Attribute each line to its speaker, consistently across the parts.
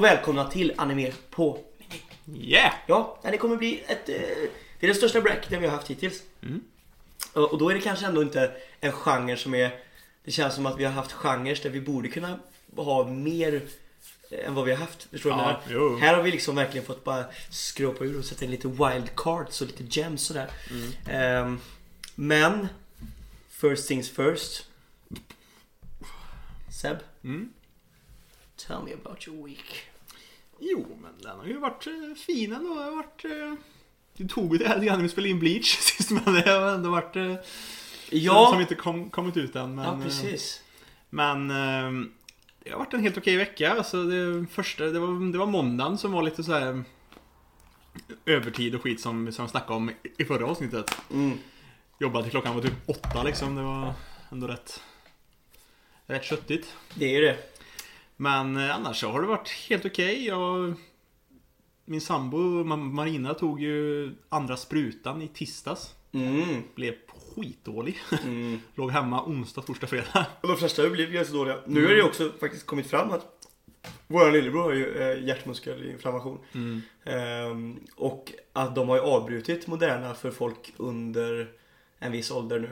Speaker 1: Och välkomna till Anime på
Speaker 2: Yeah!
Speaker 1: Ja, det kommer bli ett... eh, Det är det största det vi har haft hittills. Och och då är det kanske ändå inte en genre som är... Det känns som att vi har haft genrer där vi borde kunna ha mer eh, än vad vi har haft. Förstår du?
Speaker 2: Ja,
Speaker 1: Här-
Speaker 2: jo.
Speaker 1: Här har vi liksom verkligen fått bara skrapa ur och sätta in lite wildcards och lite gems sådär. Ehm, men, first things first. Seb,
Speaker 2: Mm.
Speaker 1: tell me about your week.
Speaker 2: Jo, men den har ju varit eh, fin ändå. Det har varit... Eh, det tog det lite grann när vi spelade in Bleach sist, men det har ändå varit... Eh,
Speaker 1: Ja,
Speaker 2: Som inte kom, kommit ut än. Men,
Speaker 1: ja precis.
Speaker 2: Men eh, det har varit en helt okej vecka. Alltså det första, det var, det var måndagen som var lite så här övertid och skit som, som jag snackade om i- i förra avsnittet.
Speaker 1: Mm.
Speaker 2: Jobbade till klockan var typ åtta liksom. Det var ändå rätt, rätt köttigt.
Speaker 1: Det är ju det.
Speaker 2: Men eh, annars så har det varit helt okej. Jag Min sambo Ma- Marina tog ju andra sprutan i tisdags.
Speaker 1: Mm.
Speaker 2: Blev skitdålig.
Speaker 1: Mm.
Speaker 2: Låg hemma onsdag, torsdag, fredag.
Speaker 1: Och de flesta har ju blivit ganska dåliga. Nu har det ju också faktiskt kommit fram att vår lillebror har ju eh, hjärtmuskelinflammation.
Speaker 2: Mm.
Speaker 1: Ehm, och att de har ju avbrutit Moderna för folk under en viss ålder nu.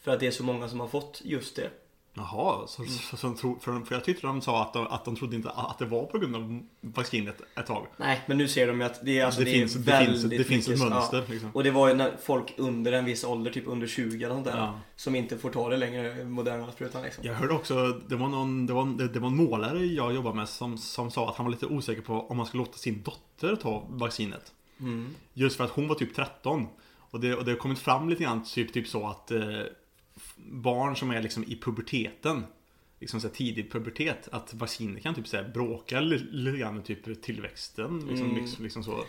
Speaker 1: För att det är så många som har fått just det.
Speaker 2: Jaha, så, så, så, tro- för, för jag tyckte de sa att de, att de trodde inte att det var på grund av vaccinet ett tag.
Speaker 1: Nej, men nu ser de ju att det är, alltså,
Speaker 2: det,
Speaker 1: det
Speaker 2: finns,
Speaker 1: är
Speaker 2: det,
Speaker 1: väldigt
Speaker 2: finns, det finns ett
Speaker 1: mycket-
Speaker 2: mönster.
Speaker 1: Ja.
Speaker 2: Liksom.
Speaker 1: Och det var ju när folk under en viss ålder, typ under 20 eller sånt där.
Speaker 2: Ja.
Speaker 1: Som inte får ta det längre, Moderna sprutan liksom.
Speaker 2: Jag hörde också, det var, någon, det, var, det, det var en målare jag jobbar med som, som sa att han var lite osäker på om man skulle låta sin dotter ta vaccinet.
Speaker 1: Mm.
Speaker 2: Just för att hon var typ 13. Och det, och det har kommit fram lite grann typ, typ så att eh, barn som är liksom i puberteten Liksom så tidig pubertet Att vacciner kan typ så bråka li- lite grann med typ tillväxten liksom,
Speaker 1: Mm.
Speaker 2: liksom, liksom så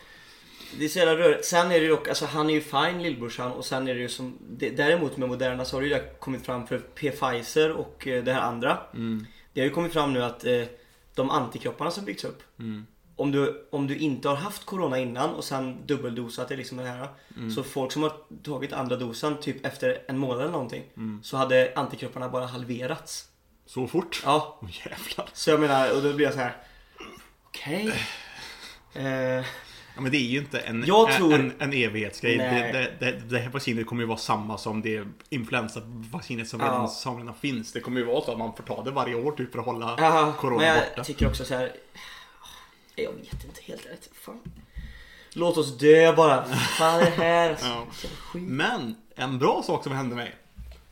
Speaker 1: Det är så jävla rörigt. Sen är det ju dock, alltså han är ju fine lillbrorsan och sen är det ju som det, Däremot med Moderna så har det ju kommit fram för. Pfizer och eh, det här andra.
Speaker 2: mm,
Speaker 1: Det har ju kommit fram nu att eh, de antikropparna som byggts upp.
Speaker 2: mm,
Speaker 1: Om du, om du inte har haft Corona innan och sen dubbeldosat det liksom det här.
Speaker 2: Mm.
Speaker 1: Så folk som har tagit andra dosen typ efter en månad eller någonting.
Speaker 2: mm.
Speaker 1: Så hade antikropparna bara halverats.
Speaker 2: Så fort?
Speaker 1: Ja,
Speaker 2: Åh jävlar
Speaker 1: så jag menar, och då blir jag så här. Okej. Eh,
Speaker 2: Ja men det är ju inte en,
Speaker 1: Jag tror-
Speaker 2: en, en evighetsgrej. Det,
Speaker 1: Nej.
Speaker 2: det, det, det här vaccinet kommer ju vara samma som det influensavaccinet som,
Speaker 1: Ja.
Speaker 2: redan finns. Det kommer ju vara så att man får ta det varje år typ för att hålla
Speaker 1: Ja,
Speaker 2: corona
Speaker 1: men jag
Speaker 2: borta.
Speaker 1: tycker också så här. Jag vet inte helt rätt. Fan. Låt oss dö bara. Fan det här. Alltså.
Speaker 2: Ja.
Speaker 1: Skit.
Speaker 2: Men en bra sak som hände mig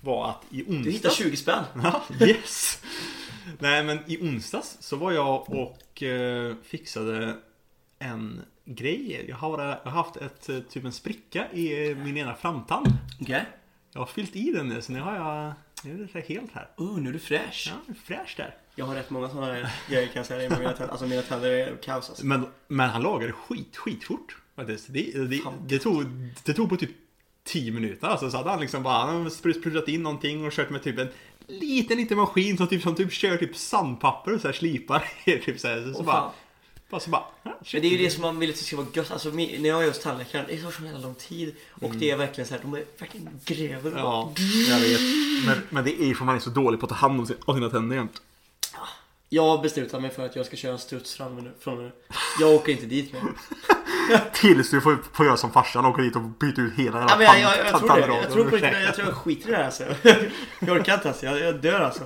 Speaker 2: var att i
Speaker 1: Du hittar
Speaker 2: onsdags...
Speaker 1: 20 spänn.
Speaker 2: Ja, yes! Nej men i onsdags så var jag och eh, fixade en grej. Jag har, jag har haft ett, eh, typ en spricka i eh, min ena framtand.
Speaker 1: Okej.
Speaker 2: Jag har fyllt i den nu så nu har jag... Nu är det helt här.
Speaker 1: Oh, nu är du fräsch.
Speaker 2: Ja, fräsch där.
Speaker 1: Jag har rätt många sådana grejer kan jag säga. Med mina tänder. Alltså mina tänder är kaos alltså.
Speaker 2: Men, men han lagade skit, skitfort faktiskt. Det, det, det, tog, det tog på typ 10 minuter alltså. Så hade han liksom bara sprutat in någonting och kört med typ en liten, liten maskin som typ, som typ kör typ sandpapper och så här slipar. typ så, här. så, så bara, bara så bara. ja,
Speaker 1: Men det är ju det som man vill att det ska vara gött. Alltså när jag är hos tandläkaren, det tar så jävla lång tid. Och det är verkligen så här, de är verkligen gräver
Speaker 2: Mm. Ja, jag vet. Men, men det är ju för man är så dålig på att ta hand om sina tänder jämt.
Speaker 1: Jag har beslutat mig för att jag ska köra struts från nu. Från nu. Jag åker inte dit mer.
Speaker 2: Tills du får, får göra som farsan och åka dit och byta ut hela
Speaker 1: Ja, men jag, jag, jag tror det. Jag tror på jag tror jag skiter i det här alltså. Jag orkar inte alltså. Jag, jag dör alltså.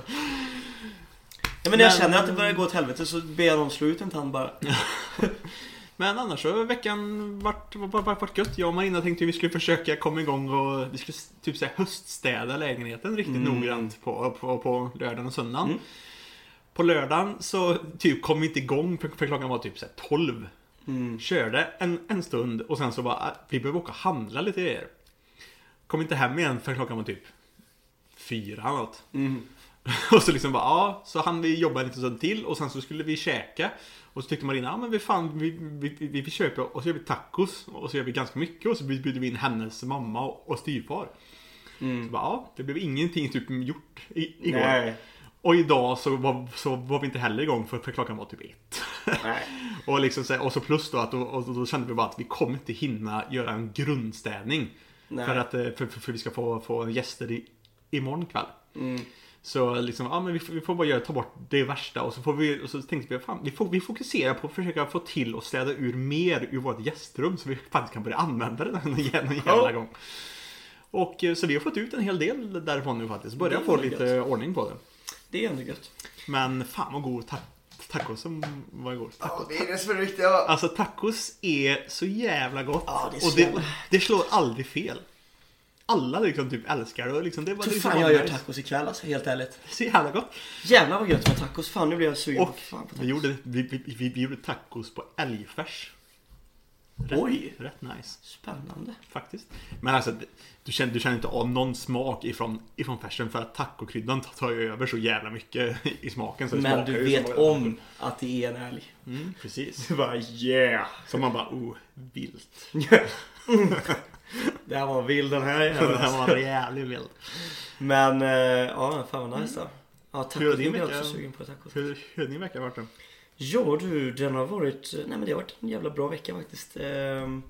Speaker 1: Ja, men när jag känner att det börjar gå åt helvete så ber jag någon slå ut en tand bara.
Speaker 2: Men annars så har veckan varit, varit, varit, varit gött. Jag och Marina tänkte att vi skulle försöka komma igång och vi skulle typ säga höststäda lägenheten riktigt
Speaker 1: Mm.
Speaker 2: noggrant på, på, på lördagen och söndagen.
Speaker 1: Mm.
Speaker 2: På lördagen så typ kom vi inte igång för, för klockan var typ så här 12.
Speaker 1: Mm.
Speaker 2: Körde en, en stund och sen så bara, "Ah, vi behöver åka och handla lite grejer. Kom inte hem igen för klockan var typ fyra eller något.
Speaker 1: Mm.
Speaker 2: Och så liksom bara, ja, så hann vi jobba en liten stund till och sen så skulle vi käka. Och så tyckte Marina, ja men vi fan, vi, vi, vi, vi köper och så gör vi tacos och så gör vi ganska mycket och så bjuder vi in hennes mamma och, och styvfar. Så
Speaker 1: Mm.
Speaker 2: bara, ja, det blev ingenting typ gjort i, igår.
Speaker 1: Nej.
Speaker 2: Och idag så var, så var vi inte heller igång för, för klockan var typ ett. Och, liksom, så- och så plus då att då, och då, kände vi bara att vi kommer inte hinna göra en grundstädning.
Speaker 1: Nej.
Speaker 2: För att eh, för, för, för vi ska få, få gäster i, imorgon kväll.
Speaker 1: Mm.
Speaker 2: Så liksom, ja men vi får, vi får bara göra, ta bort det värsta och så får vi, och så tänkte vi, fan, vi, får, vi fokuserar på att försöka få till och städa ur mer ur vårt gästrum så vi faktiskt kan börja använda det någon jä- någon jävla
Speaker 1: Ja.
Speaker 2: gång. Och eh, så vi har fått ut en hel del därifrån nu faktiskt. Börjar få lite ordning på det.
Speaker 1: Det är ändå gött.
Speaker 2: Men fan vad god ta- tacos som var igår.
Speaker 1: Ja, det är det som är det viktiga.
Speaker 2: Alltså tacos är så jävla gott.
Speaker 1: Ja, det är så
Speaker 2: och det,
Speaker 1: jävla-
Speaker 2: det slår aldrig fel. Alla liksom typ älskar det och liksom, det var
Speaker 1: Jag tror
Speaker 2: liksom
Speaker 1: fan jag gör tacos ikväll alltså, helt ärligt.
Speaker 2: Så jävla gott.
Speaker 1: Jävlar vad gött med tacos. Fan nu blir jag sugen på
Speaker 2: Och
Speaker 1: fan på
Speaker 2: vi
Speaker 1: tacos.
Speaker 2: gjorde, vi, vi, vi, vi gjorde tacos på älgfärs. Rätt,
Speaker 1: Oj.
Speaker 2: Rätt nice.
Speaker 1: Spännande.
Speaker 2: Faktiskt. Men alltså, du känner, du känner inte av någon smak ifrån, ifrån färsen för att tacokryddan tar ju över så jävla mycket i smaken. Så
Speaker 1: Men du vet om att det är en älg.
Speaker 2: Mm, precis.
Speaker 1: Du bara yeah.
Speaker 2: Så man bara, oh, vilt.
Speaker 1: Det här var vild den här
Speaker 2: Det
Speaker 1: jäveln.
Speaker 2: här var jävligt vilt.
Speaker 1: Men eh, ja, fan vad nice då. Ja, Nu blir jag också sugen på tacos.
Speaker 2: Hur hur har din vecka varit då?
Speaker 1: Ja du, den har varit, nej men det har varit en jävla bra vecka faktiskt. Ehm,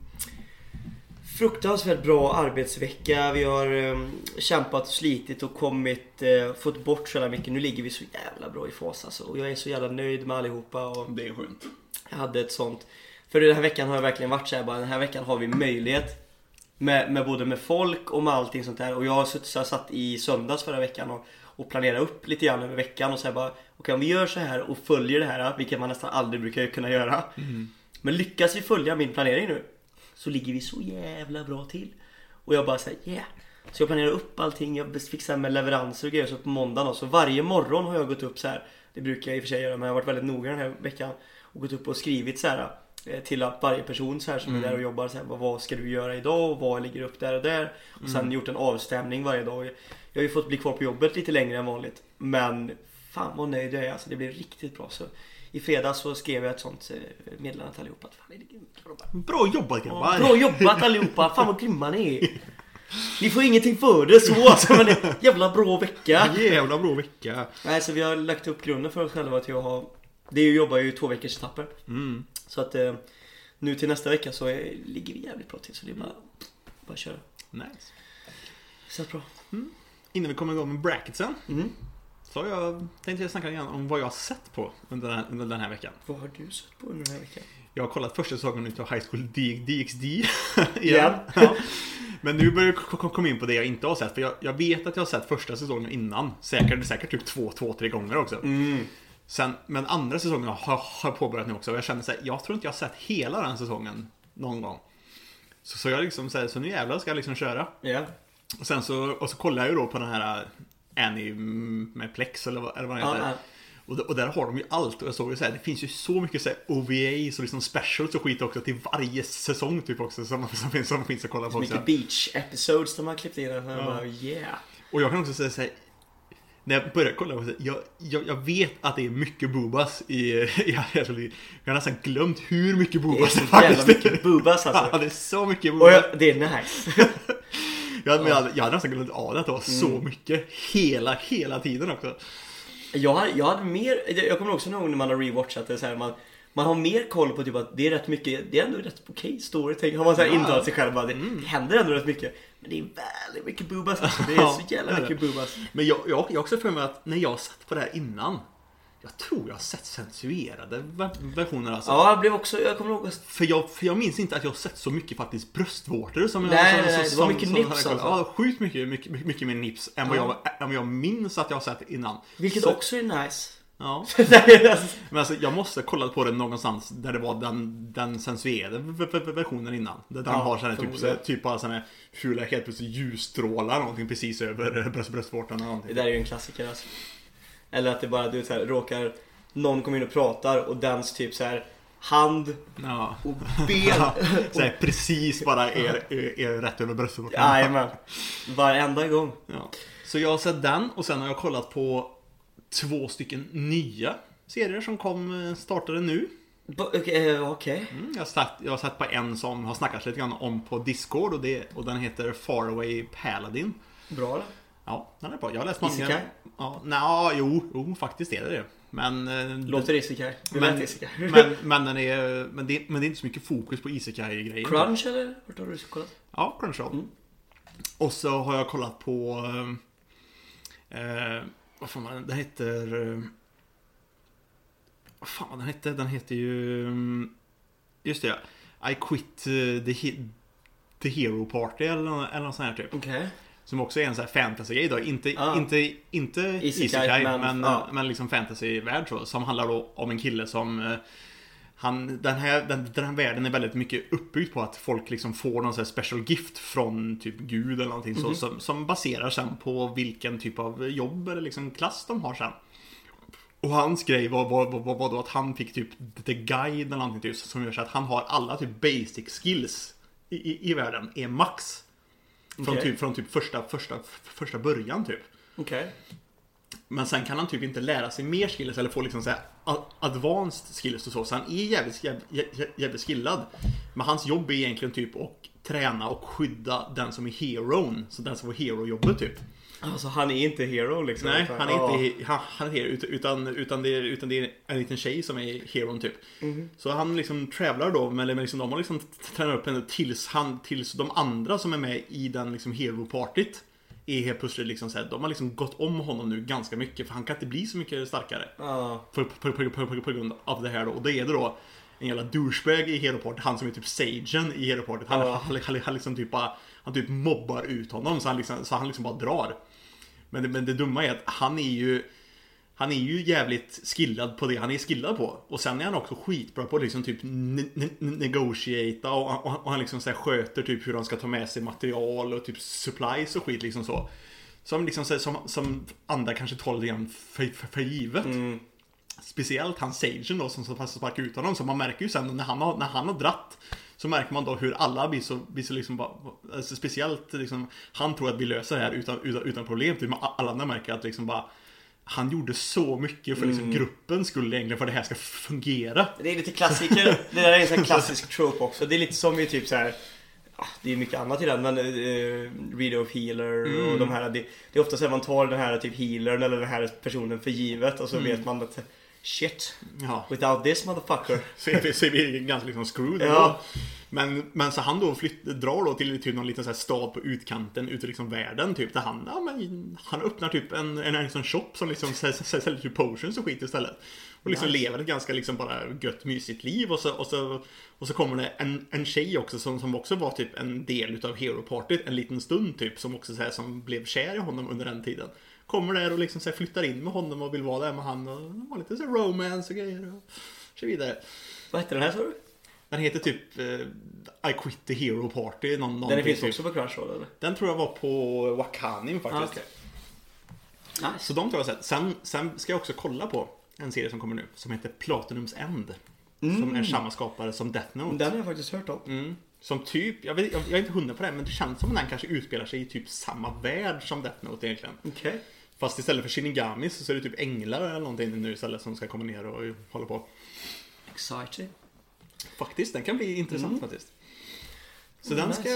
Speaker 1: fruktansvärt bra arbetsvecka. Vi har ehm, kämpat och slitit och kommit, eh, fått bort så jävla mycket. Nu ligger vi så jävla bra i fas alltså. Och jag är så jävla nöjd med allihopa. Och
Speaker 2: Det är skönt.
Speaker 1: jag hade ett sånt. För den här veckan har jag verkligen varit så här, bara den här veckan har vi möjlighet. Med, med både med folk och med allting sånt där. Och jag har suttit, så jag satt i söndags förra veckan och, och planerat upp lite grann över veckan och så här bara Okej om vi gör så här och följer det här, vilket man nästan aldrig brukar kunna göra. Men lyckas vi följa min planering nu så ligger vi så jävla bra till. Och jag bara säger yeah. Så jag planerar upp allting, jag fixar med leveranser och grejer så på måndagen då. Så varje morgon har jag gått upp så här. Det brukar jag i och för sig göra men jag har varit väldigt noga den här veckan. Och gått upp och skrivit så här eh, till att varje person så här som är där och jobbar så här, vad- ska du göra idag och vad ligger upp där och där. Och sen gjort en avstämning varje dag. Jag har ju fått bli kvar på jobbet lite längre än vanligt. Men fan vad nöjd jag är alltså. Det blir riktigt bra. Så i fredags så skrev jag ett sånt eh, meddelande till allihopa. Att, fan, det bra jobbat.
Speaker 2: Grabbar!
Speaker 1: Bra jobbat allihopa! Fan vad grymma ni är! Ni får ingenting för det så alltså, men det jävla bra vecka!
Speaker 2: Jävla bra vecka!
Speaker 1: Nej, så vi har lagt upp grunden för oss själva till att ha Det är ju, jobbar ju två veckors etapper.
Speaker 2: Mm.
Speaker 1: Så att eh, nu till nästa vecka så är, ligger vi jävligt bra till så det är bara, bara köra.
Speaker 2: Nice.
Speaker 1: Så bra.
Speaker 2: Innan vi kommer igång med bracketsen
Speaker 1: Mm.
Speaker 2: Så har jag tänkte jag snacka lite om vad jag har sett på under den här, under den här veckan.
Speaker 1: Vad har du sett på under den här veckan?
Speaker 2: Jag har kollat första säsongen utav High School DxD igen.
Speaker 1: Igen.
Speaker 2: Ja. Men nu börjar jag komma in på det jag inte har sett. För jag, jag vet att jag har sett första säsongen innan. Säkert, säkert typ två, två, tre gånger också.
Speaker 1: Mm.
Speaker 2: Sen, men andra säsongen har har påbörjat nu också. Och jag känner så här, jag tror inte jag har sett hela den säsongen någon gång. Så, så jag liksom så, här, så nu jävlar ska jag liksom köra.
Speaker 1: Ja.
Speaker 2: Och sen så, och så kollar jag ju då på den här Annie med Plex eller vad, eller vad
Speaker 1: Ja,
Speaker 2: heter.
Speaker 1: ja.
Speaker 2: Och, och där har de ju allt. Och jag såg ju så här, det finns ju så mycket så här OVAs och liksom specials och skit också till varje säsong typ också som, som, finns, som finns att kolla på
Speaker 1: Så mycket beach episodes de har klippt in. Och jag bara, yeah.
Speaker 2: Och jag kan också säga så här, när jag började kolla på det, jag, jag, jag vet att det är mycket boobas i, i Harry Jag har nästan glömt hur mycket
Speaker 1: Det är
Speaker 2: boobas
Speaker 1: så
Speaker 2: det
Speaker 1: jävla mycket boobas
Speaker 2: Ja,
Speaker 1: alltså.
Speaker 2: det är så mycket
Speaker 1: Och
Speaker 2: boobas.
Speaker 1: jag, det är nice.
Speaker 2: Jag, hade- jag hade nästan glömt av det att det var så
Speaker 1: Mm.
Speaker 2: mycket hela, hela tiden också.
Speaker 1: Jag hade, jag hade mer, jag kommer också ihåg när man har rewatchat det så här, man, man har mer koll på typ att det är rätt mycket, det är ändå rätt okej storytelling. Har man
Speaker 2: Ja.
Speaker 1: intalat sig själv bara, det, det händer ändå rätt mycket. Men det är väldigt mycket boobas alltså. Det är så jävla
Speaker 2: Ja,
Speaker 1: mycket boobas.
Speaker 2: Men jag, jag, jag har också för mig att när jag satt på det här innan Jag tror jag har sett censurerade ver- versioner alltså.
Speaker 1: Ja, jag blev också, jag kommer ihåg
Speaker 2: För, jag, för jag minns inte att jag har sett så mycket faktiskt bröstvårtor som jag
Speaker 1: Nej,
Speaker 2: som,
Speaker 1: nej, nej, det var mycket nips
Speaker 2: jag-
Speaker 1: alltså.
Speaker 2: Ja, sjukt mycket, mycket, mycket, mer nips än vad,
Speaker 1: Ja.
Speaker 2: jag, än vad jag minns att jag har sett innan.
Speaker 1: Vilket
Speaker 2: så,
Speaker 1: också är nice.
Speaker 2: Ja. Men alltså, jag måste ha kollat på det någonstans där det var den, den censurerade versionen innan. Där de
Speaker 1: Ja,
Speaker 2: har här, typ, så, typ sån här fula helt plötsligt ljusstrålar någonting precis över bröst, bröstvårtan eller
Speaker 1: det
Speaker 2: någonting.
Speaker 1: där är ju en klassiker alltså. Eller att det bara, du så här, råkar någon kommer in och pratar och dens typ så här hand
Speaker 2: Ja.
Speaker 1: och ben.
Speaker 2: Så här, precis bara är, är, är rätt över bröstvårtan.
Speaker 1: Jajamän. Varenda gång.
Speaker 2: Ja. Så jag har sett den och sen har jag kollat på två stycken nya serier som kom, eh, startade nu.
Speaker 1: Okej, eh, okej.
Speaker 2: Mm, jag, jag har sett på en som har snackats lite grann om på Discord och, det, och den heter Faraway Paladin.
Speaker 1: Bra då.
Speaker 2: Ja, den är bra. Jag har läst mangan.
Speaker 1: Isekai?
Speaker 2: Ja, nej, jo, jo, faktiskt är det det. Men... eh,
Speaker 1: Låter isekai. Det
Speaker 2: men,
Speaker 1: lät isekai.
Speaker 2: men, men, den är, men, det, men det är inte så mycket fokus på Isekai-grejen.
Speaker 1: Crunch eller? Vart har du kollat?
Speaker 2: Ja, Crunchyroll.
Speaker 1: Mm.
Speaker 2: Och så har jag kollat på... Eh, vad fan var den? Heter... eh, Vad fan den hette? Den heter ju... mm, Just det, ja. I quit eh, the, he- the Hero Party eller, eller något sånt här typ.
Speaker 1: Okej.
Speaker 2: Som också är en sån här fantasy-grej då. Inte,
Speaker 1: Ah.
Speaker 2: inte, inte
Speaker 1: Isekai, men-
Speaker 2: men,
Speaker 1: ja.
Speaker 2: men liksom fantasy-värld så. Som handlar då om en kille som eh, han, den, här, den, den här världen är väldigt mycket uppbyggd på att folk liksom får någon sån här special gift från typ Gud eller någonting så. Som, som baserar sen på vilken typ av jobb eller liksom klass de har sen. Och hans grej var, var, var, var då att han fick typ The Guide eller någonting typ, som gör så att han har alla typ basic skills i, i, i världen är max. Från,
Speaker 1: Okej.
Speaker 2: typ, från typ första, första, första början typ.
Speaker 1: Okej.
Speaker 2: Men sen kan han typ inte lära sig mer skills eller få liksom så här a- advanced skills och så. Så han är jävligt, jävligt, jävligt, jävligt skillad. Men hans jobb är egentligen typ att träna och skydda den som är heroen. Så den som får hero-jobbet typ.
Speaker 1: Alltså han är inte hero liksom.
Speaker 2: Nej, han är
Speaker 1: ja.
Speaker 2: inte han, han är hero, ut- utan, utan, det är, utan det är en liten tjej som är heron typ.
Speaker 1: Mhm.
Speaker 2: Så han liksom travlar då, men liksom, de har liksom tränat upp henne tills, han, tills de andra som är med i den liksom hero-partyt är helt plötsligt liksom så här, de har liksom gått om honom nu ganska mycket för han kan inte bli så mycket starkare.
Speaker 1: Ja.
Speaker 2: På, på, på, på, på, på grund av det här då. Och det är det då en jävla douchebag i Hero Party, han som är typ sagen i Hero Party. Han,
Speaker 1: Ja.
Speaker 2: han, han, han liksom typ bara, han typ mobbar ut honom så han liksom, så han liksom bara drar. Men det, men det dumma är att han är ju han är ju jävligt skillad på det han är skillad på. Och sen är han också skitbra på att liksom typ ne- ne- negotiata och, och, och han liksom så här sköter typ hur han ska ta med sig material och typ supplies och skit liksom så. Som liksom så här, som, som andra kanske tar lite grann för, för, för givet.
Speaker 1: Mm.
Speaker 2: Speciellt han Sagen då som sparkar ut honom. Så man märker ju sen när han har, när han har dratt så märker man då hur alla blir så, blir så liksom bara, alltså speciellt liksom, han tror att vi löser det här utan, utan, utan problem. Typ, alla andra märker att liksom bara han gjorde så mycket för liksom gruppens skull egentligen för att det här ska fungera.
Speaker 1: Det är lite klassiker. Det där är en sån klassisk trope också. Det är lite som i typ så här. ah, Det är mycket annat i den men uh, Reader of Healer och de här. Det, det är ofta så att man tar den här typ healern eller den här personen för givet och så vet man att Shit,
Speaker 2: Ja,
Speaker 1: without this motherfucker.
Speaker 2: så är vi, ganska liksom screwed.
Speaker 1: Ja.
Speaker 2: Men, men så han då flytt, drar då till typ någon liten så stad på utkanten ute i liksom världen typ där han, ja, men, han öppnar typ en, en, en sån shop som liksom säljer, typ potions och skit istället. Och liksom
Speaker 1: Nice.
Speaker 2: lever ett ganska liksom bara gött mysigt liv och så, och så, och så kommer det en, en tjej också som, som också var typ en del utav Hero Partyt en liten stund typ som också så här, som blev kär i honom under den tiden. Kommer där och liksom så flyttar in med honom och vill vara där med han och ha lite så romance och grejer och så vidare.
Speaker 1: Vad hette den här sa du?
Speaker 2: Den heter typ eh, I Quit the Hero Party. Någon,
Speaker 1: Den
Speaker 2: någonting
Speaker 1: finns
Speaker 2: typ.
Speaker 1: också på Crunchyroll eller?
Speaker 2: Den tror jag var på Wakanim faktiskt.
Speaker 1: Ah, Nice.
Speaker 2: Så de tror jag har sett. Sen, sen ska jag också kolla på en serie som kommer nu som heter Platinums End. Som är samma skapare som Death Note.
Speaker 1: Den har jag faktiskt hört om.
Speaker 2: Mm. Som typ, jag, vet, jag, jag är inte hundra på det men det känns som att den kanske utspelar sig i typ samma värld som Death Note egentligen.
Speaker 1: Okej.
Speaker 2: Fast istället för Shinigamis så är det typ änglar eller någonting nu istället som ska komma ner och hålla på.
Speaker 1: Exciting.
Speaker 2: Faktiskt, den kan bli intressant faktiskt. Så den
Speaker 1: Nice.
Speaker 2: ska,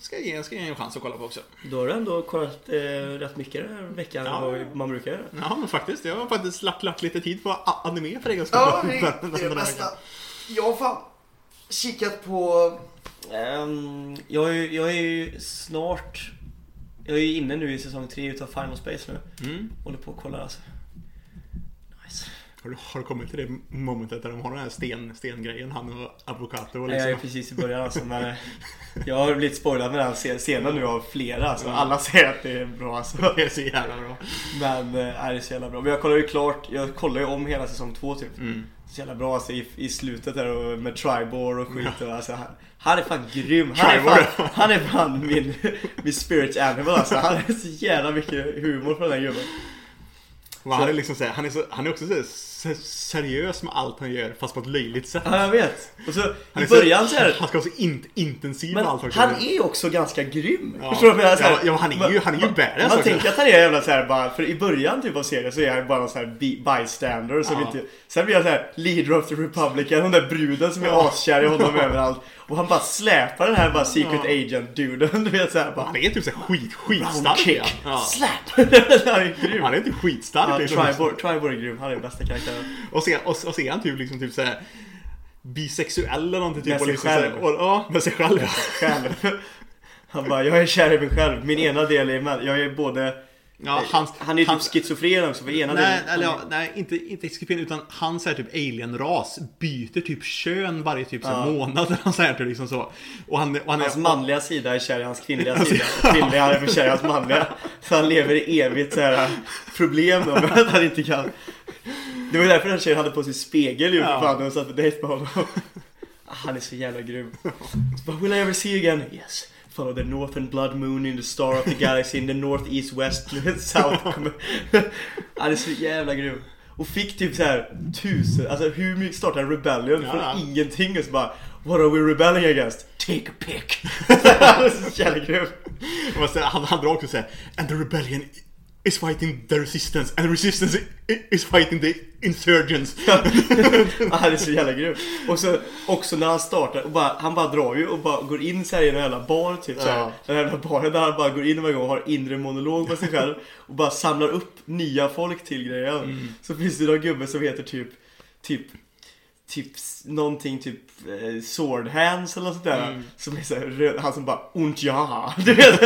Speaker 2: ska, ge, ska ge en chans att kolla på också.
Speaker 1: Då har du ändå kollat eh, rätt mycket den här veckan
Speaker 2: Ja.
Speaker 1: vad man brukar göra.
Speaker 2: Ja, men faktiskt. Jag har faktiskt lagt, lagt lite tid på anime för egen skull.
Speaker 1: Ja, det är det bästa. Jag har fan kikat på... ehm, jag, är, jag är ju snart... Jag är ju inne nu i säsong 3 utav Final Space nu.
Speaker 2: Mm.
Speaker 1: Håller på att kolla alltså. Nice.
Speaker 2: Har, du, har du kommit till det momentet där de har den här sten, stengrejen, han och Avocado? Och
Speaker 1: Nej, Jag är
Speaker 2: liksom.
Speaker 1: precis i början alltså, men eh, jag har blivit spoilad med den scen- scenen nu av flera alltså. Alla säger att det är bra alltså.
Speaker 2: Det är så jävla bra.
Speaker 1: Men eh, är det är så jävla bra. Men jag kollar ju klart, jag kollar ju om hela säsong 2 typ.
Speaker 2: Mm.
Speaker 1: Så jävla bra alltså i, i slutet där och med Tribor och skit och alltså, han, han är fan grym. Han är fan, han är fan min, min spirit animal alltså. Han är så jävla mycket humor på den här gubben.
Speaker 2: Han, är liksom han, är så, han är också så seriös med allt han gör fast på ett löjligt sätt.
Speaker 1: Ja jag vet. Och så
Speaker 2: Han
Speaker 1: i början så är
Speaker 2: Han ska vara så in, intensiv med allt också.
Speaker 1: han är också ganska grym.
Speaker 2: Ja.
Speaker 1: Förstår du vad jag menar? Så här,
Speaker 2: Ja, ja, han är ju- han är ju
Speaker 1: man-
Speaker 2: badass
Speaker 1: Man
Speaker 2: också.
Speaker 1: tänker att han är jävla så här bara, för i början typ av serien så är han bara en sån här bystander som
Speaker 2: Ja.
Speaker 1: inte Sen blir han så här leader of the republican, den där bruden som är
Speaker 2: Ja.
Speaker 1: askär i honom överallt Och han bara släpar den här bara secret
Speaker 2: Ja.
Speaker 1: agent duden, du vet såhär bara
Speaker 2: Han är typ så här skit,
Speaker 1: Round
Speaker 2: skitstark.
Speaker 1: kick,
Speaker 2: ja.
Speaker 1: Slap! han är grym!
Speaker 2: Han är typ skitstark.
Speaker 1: Ja. Tribor, Tribor är grym, han är bästa karaktären
Speaker 2: Och så, och, och så är han typ liksom typ så här bisexuell eller någonting. Typ,
Speaker 1: Med
Speaker 2: och
Speaker 1: sig
Speaker 2: liksom så
Speaker 1: själv.
Speaker 2: Och, ja, med sig själv.
Speaker 1: själv Han bara, jag är kär i mig själv, min ena del är med, jag är både
Speaker 2: Ja, hans,
Speaker 1: Han är ju
Speaker 2: hans,
Speaker 1: typ schizofren också för ena
Speaker 2: Nej,
Speaker 1: delen-
Speaker 2: eller ja, nej inte, inte schizofren utan han så här typ alien-ras byter typ kön varje typ så
Speaker 1: Ja.
Speaker 2: månad eller så här, typ, liksom så. Och han, och han
Speaker 1: Hans
Speaker 2: är,
Speaker 1: manliga sida är kär i hans kvinnliga sida. Kvinnliga är kär i hans manliga. Så han lever i evigt så här problem med att han inte kan. Det var därför den tjejen hade på sig spegel ju
Speaker 2: Ja.
Speaker 1: fan och satt på dejt med honom. Ah, Han är så jävla grym. But will I ever see you again? Yes. Follow the northern blood moon in the star of the galaxy in the north, east, west, south. Han är så jävla grym. Och fick typ så här tusen, alltså hur mycket startade en rebellion
Speaker 2: Ja.
Speaker 1: från ingenting och så bara What are we rebelling against? Take a pick. Han är så jävla grym.
Speaker 2: så, han, drar också såhär And the rebellion is fighting the resistance and the resistance is fighting the insurgents.
Speaker 1: Ja, Han är så jävla grym. Och så också när han startar, och bara, han bara drar ju och bara går in så här i en jävla bar typ så här.
Speaker 2: Ja.
Speaker 1: Den här jävla baren där han bara går in varje gång och har inre monolog med sig själv och bara samlar upp nya folk till grejen.
Speaker 2: Mm.
Speaker 1: Så finns det någon gubbe som heter typ, typ Typ någonting typ eh, sword hands eller något sånt där
Speaker 2: Mm.
Speaker 1: Som är så här, röd, han som bara ont ja Du vet?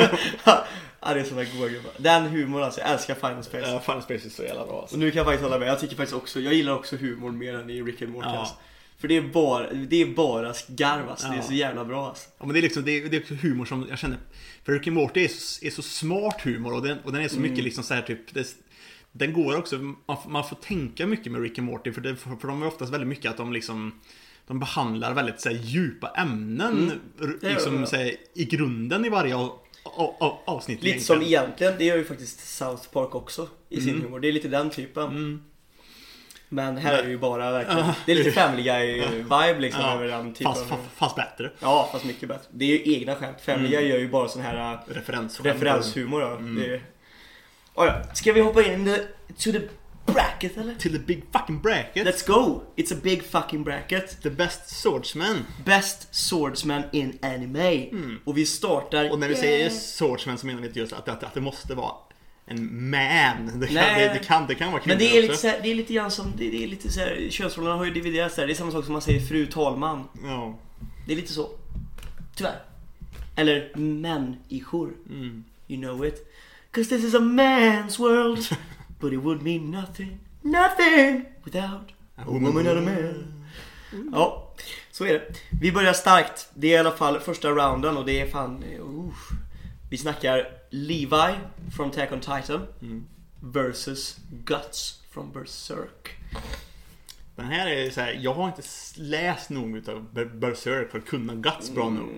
Speaker 1: Ja det är såna goa gubbar Den humorn alltså, jag älskar Final Space
Speaker 2: Ja, Final Space är så jävla bra alltså.
Speaker 1: och nu kan jag faktiskt hålla med. Jag tycker faktiskt också, jag gillar också humor mer än i Rick and Morty
Speaker 2: Ja.
Speaker 1: alltså. För det är bara, det är bara garv alltså. Det är
Speaker 2: Ja.
Speaker 1: så jävla bra alltså.
Speaker 2: Ja, men det är liksom, det är, det är också humor som jag känner För Rick and Morty är så, är så smart humor och den, och den är så
Speaker 1: Mm.
Speaker 2: mycket liksom så här typ det, Den går också, man, får- man får tänka mycket med Rick and Morty för, det, för, för de är oftast väldigt mycket att de liksom De behandlar väldigt så här, djupa ämnen
Speaker 1: Mm.
Speaker 2: Liksom, så här, i grunden i varje avsnitt
Speaker 1: Lite som
Speaker 2: egentligen.
Speaker 1: det gör ju faktiskt South Park också i sin
Speaker 2: Mm.
Speaker 1: humor. Det är lite den typen.
Speaker 2: Mm.
Speaker 1: Men här är det ju bara verkligen, det är lite Family Guy-vibe liksom
Speaker 2: Ja,
Speaker 1: över den typen
Speaker 2: Fast, fast, fast bättre
Speaker 1: Ja, fast mycket bättre. Det är ju egna skämt. Family Guy gör ju bara sån här äh,
Speaker 2: Referens
Speaker 1: referenshumor. Ja.
Speaker 2: Mm.
Speaker 1: Är... Oh, ja. Ska vi hoppa in to the bracket eller?
Speaker 2: Till the big fucking bracket
Speaker 1: Let's go! It's a big fucking bracket.
Speaker 2: The best swordsman
Speaker 1: Best swordsman in anime. Och vi startar...
Speaker 2: Mm. Och när vi säger swordsman så menar vi inte just att, att, att det måste vara en man. Det kan, det, det kan, det kan vara
Speaker 1: Men
Speaker 2: kvinnor
Speaker 1: det är lite så det är lite grann som, det, det är lite så här, könsrollerna har ju dividerats där. Det är samma sak som man säger fru talman.
Speaker 2: Ja.
Speaker 1: Det är lite så. Tyvärr. Eller människor.
Speaker 2: Mm.
Speaker 1: You know it. Cause this is a man's world. But it would mean nothing, nothing without a woman and a man. Ja, så är det. Vi börjar starkt. Det är i alla fall första rounden och det är fan... Uh. Vi snackar Levi från Attack on Titan
Speaker 2: Mm.
Speaker 1: versus Guts från Berserk.
Speaker 2: Den här är så här, jag har inte läst nog utav Ber- Berserk för att kunna Guts bra nog.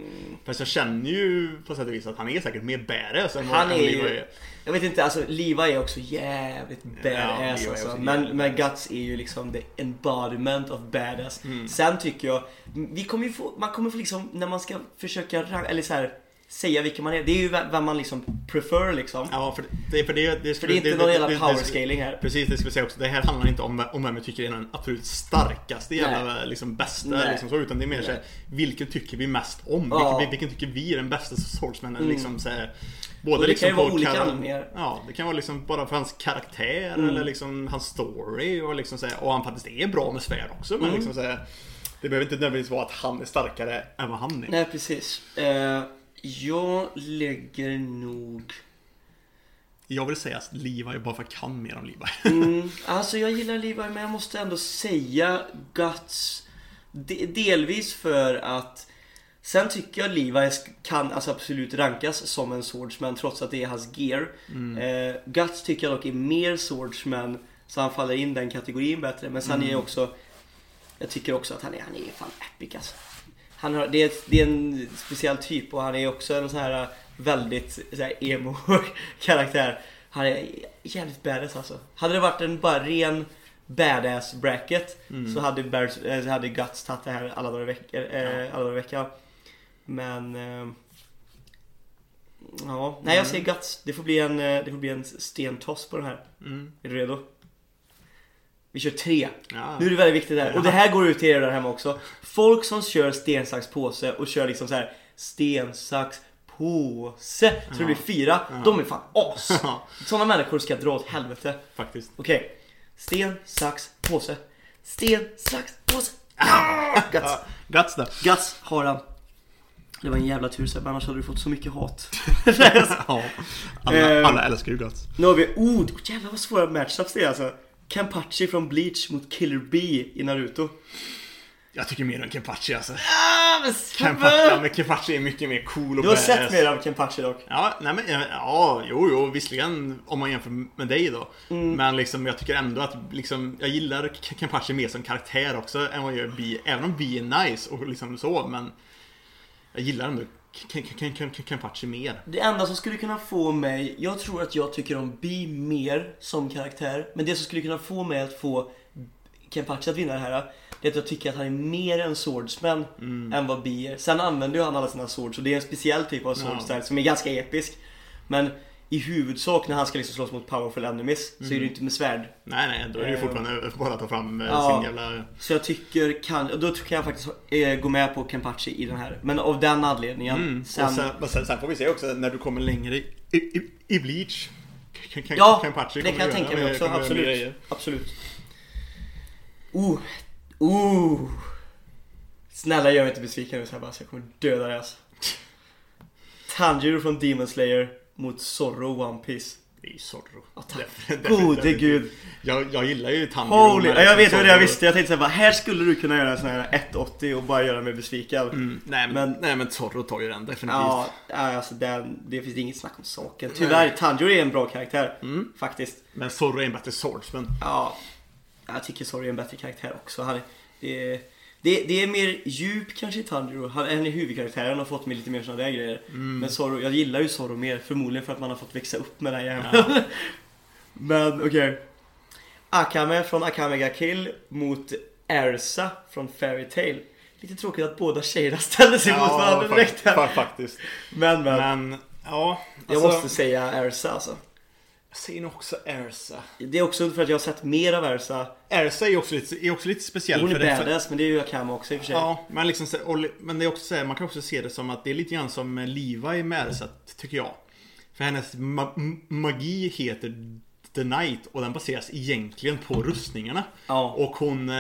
Speaker 2: Fast jag känner ju på sätt och vis att han är säkert mer badass än vad
Speaker 1: Han är
Speaker 2: Levi
Speaker 1: ju... Jag vet inte, alltså Levi är också jävligt badass
Speaker 2: är
Speaker 1: alltså. Men, men Guts är ju liksom the embodiment of badass.
Speaker 2: Mm.
Speaker 1: Sen tycker jag, vi kommer få, man kommer få liksom, när man ska försöka eller så här, säga vilka man är. Det är ju vem man liksom prefer liksom.
Speaker 2: Ja, för det, är- för det, det,
Speaker 1: För det är inte någon jävla power scaling här.
Speaker 2: Precis, det ska vi säga också. Det här handlar inte om, om vem vi tycker är den absolut starkaste jävla liksom bästa
Speaker 1: Nej.
Speaker 2: liksom så, utan det är mer såhär, vilken tycker vi mest om?
Speaker 1: Ja.
Speaker 2: Vilken, vilken tycker vi är den bästa swordsmanen?
Speaker 1: Mm.
Speaker 2: Liksom, så här,
Speaker 1: Och
Speaker 2: både
Speaker 1: det
Speaker 2: liksom
Speaker 1: kan ju vara olika
Speaker 2: kara-
Speaker 1: anledningar.
Speaker 2: Ja, det kan vara liksom bara för hans karaktär
Speaker 1: Mm.
Speaker 2: eller liksom hans story och liksom så här, och han faktiskt är bra med svärd också men
Speaker 1: Mm.
Speaker 2: liksom så här, Det behöver inte nödvändigtvis vara att han är starkare än vad han är.
Speaker 1: Nej precis. Eh, jag lägger nog...
Speaker 2: Jag vill säga att Levi bara för att jag kan mer om Levi.
Speaker 1: Mm, alltså jag gillar Levi men jag måste ändå säga Guts. De, delvis för att Sen tycker jag Levi kan alltså absolut rankas som en swordsman trots att det är hans gear. Eh, Guts tycker jag dock är mer swordsman så han faller in den kategorin bättre. Men sen är jag också Jag tycker också att han är, han är fan epic alltså. Han har, det, är, det är en speciell typ och han är också en sån här väldigt så här, emo karaktär. Han är jävligt badass alltså. Hade det varit en bara ren badass bracket så hade, Bears, eh, så hade Guts tagit det här alla dagar i veckan. Eh, alla dagar i veckan. Men... Eh, ja, nej jag säger Guts. Det får bli en, det får bli en stentoss på den här.
Speaker 2: Mm.
Speaker 1: Är du redo? Vi kör tre.
Speaker 2: Ja.
Speaker 1: Nu är det väldigt viktigt här. Och det här går ut till er där hemma också. Folk som kör sten, sax, påse och kör liksom så här sten, sax, påse. Så det blir fyra. De är fan as. Sådana människor ska dra åt helvete.
Speaker 2: faktiskt.
Speaker 1: Okej. Sten, sax, påse. Sten, sax, påse. Ah! Guts.
Speaker 2: Guts då.
Speaker 1: Guts har han. Det var en jävla tur Sebbe, annars hade du fått så mycket hat.
Speaker 2: ja. Alla,
Speaker 1: Ehm.
Speaker 2: alla älskar ju Guts.
Speaker 1: Nu har vi, oh jävlar vad svåra matchups det är alltså. Kenpachi från Bleach mot Killer B i Naruto.
Speaker 2: Jag tycker mer om Kenpachi alltså.
Speaker 1: Ah, men
Speaker 2: Kenpachi, ja, men Kenpachi är mycket mer cool och
Speaker 1: Du har
Speaker 2: badass.
Speaker 1: sett mer av Kenpachi dock.
Speaker 2: Ja, nej men ja, jo, jo, visserligen om man jämför med dig då.
Speaker 1: Mm.
Speaker 2: Men liksom jag tycker ändå att liksom, jag gillar Kenpachi mer som karaktär också än vad jag gör Bi. Även om Bi är nice och liksom så, men jag gillar ändå Kenpachi mer.
Speaker 1: Det enda som skulle kunna få mig, jag tror att jag tycker om B mer som karaktär. Men det som skulle kunna få mig att få Kenpachi att vinna det här, det är att jag tycker att han är mer en swordsman än vad B är. Sen använder ju han alla sina swords och det är en speciell typ av sword
Speaker 2: Ja.
Speaker 1: som är ganska episk. Men i huvudsak när han ska liksom slåss mot powerful enemies så är det ju inte med svärd.
Speaker 2: Nej, nej, då är det ju
Speaker 1: Eh,
Speaker 2: fortfarande bara att ta fram eh,
Speaker 1: ja.
Speaker 2: sin jävla...
Speaker 1: Så jag tycker, kan, och då kan jag faktiskt eh, gå med på Kenpachi i den här. Men av den anledningen.
Speaker 2: Mm.
Speaker 1: Sen,
Speaker 2: och sen, men sen, sen får vi se också när du kommer längre i, i, i Bleach. K-
Speaker 1: ja,
Speaker 2: Kenpachi
Speaker 1: det kan jag tänka mig också. Absolut. Absolut. Oh, oh. Snälla gör mig inte besviken nu Sebbe, så jag kommer döda dig alltså. Tanjiro från Demon Slayer mot Zorro One Piece.
Speaker 2: Det är ju Zorro.
Speaker 1: Ja, tack.
Speaker 2: Def-
Speaker 1: Gode gud.
Speaker 2: Jag, jag gillar ju Tanjiro.
Speaker 1: Holy, jag vet
Speaker 2: Zorro-
Speaker 1: vad det jag visste. Jag tänkte såhär här skulle du kunna göra en sån här 180 och bara göra mig besviken.
Speaker 2: Mm, nej, men,
Speaker 1: Men-
Speaker 2: nej men Zorro tar ju den definitivt.
Speaker 1: Ja, alltså den, det finns inget snack om saken. Tyvärr, Tanjiro är en bra karaktär.
Speaker 2: Mm.
Speaker 1: Faktiskt.
Speaker 2: Men Zorro är en bättre swordsman.
Speaker 1: Ja, jag tycker Sorry är en bättre karaktär också. Han det, det, det är mer djup kanske i Tanjiro. Han han är huvudkaraktären har fått mig lite mer sådana där grejer.
Speaker 2: Mm.
Speaker 1: Men Zorro, jag gillar ju Zorro mer. Förmodligen för att man har fått växa upp med den jäveln. Men okej. Akame från Akame ga Kill mot Ersa från Fairy Tail. Lite tråkigt att båda tjejerna ställde sig mot varandra direkt här.
Speaker 2: fa- faktiskt.
Speaker 1: Men men,
Speaker 2: Men, ja.
Speaker 1: jag
Speaker 2: alltså,
Speaker 1: måste säga Ersa alltså.
Speaker 2: Jag säger nog också Ersa.
Speaker 1: Det är också för att jag har sett mer av Ersa.
Speaker 2: Ersa är också lite, är också lite speciell.
Speaker 1: Hon är
Speaker 2: det, för,
Speaker 1: badass men det är ju Akame också i och för sig.
Speaker 2: Ja, men, liksom, men det är också så man kan också se det som att det är lite grann som Levi med Ersa, tycker jag. För hennes ma- magi heter The Night och den baseras egentligen på rustningarna.
Speaker 1: Ja.
Speaker 2: Och hon...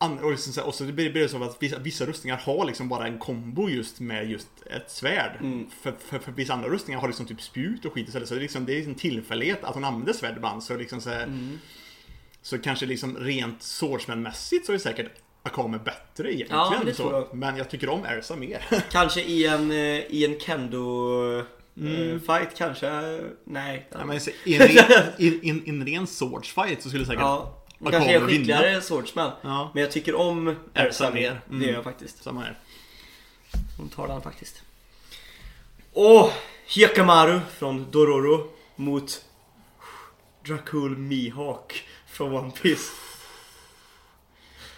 Speaker 2: Och, liksom så här, och så blir det så att vissa, vissa rustningar har liksom bara en kombo just med just ett svärd.
Speaker 1: Mm.
Speaker 2: För, för, för vissa andra rustningar har liksom typ spjut och skit istället. Så det är liksom, det är liksom tillfällighet att hon använder svärd ibland. Så liksom så här,
Speaker 1: Mm.
Speaker 2: Så kanske liksom rent swordsman-mässigt så är säkert Akame bättre egentligen.
Speaker 1: Ja, men det
Speaker 2: så.
Speaker 1: jag.
Speaker 2: Men jag tycker om Ersa mer.
Speaker 1: Kanske i en, eh, i en kendo eh, fight kanske. Nej.
Speaker 2: ja, men i, en ren, i, i, i en ren swordsfight så skulle säkert
Speaker 1: Ja,
Speaker 2: Akame
Speaker 1: kanske är
Speaker 2: vinna.
Speaker 1: skickligare swordsman.
Speaker 2: Ja.
Speaker 1: Men jag tycker om
Speaker 2: Ersa
Speaker 1: mer.
Speaker 2: mer.
Speaker 1: Det
Speaker 2: Mm.
Speaker 1: gör jag faktiskt.
Speaker 2: Samma här.
Speaker 1: Hon tar den faktiskt. Åh! Hyakamaru från Dororo mot Dracul Mihawk från One Piece.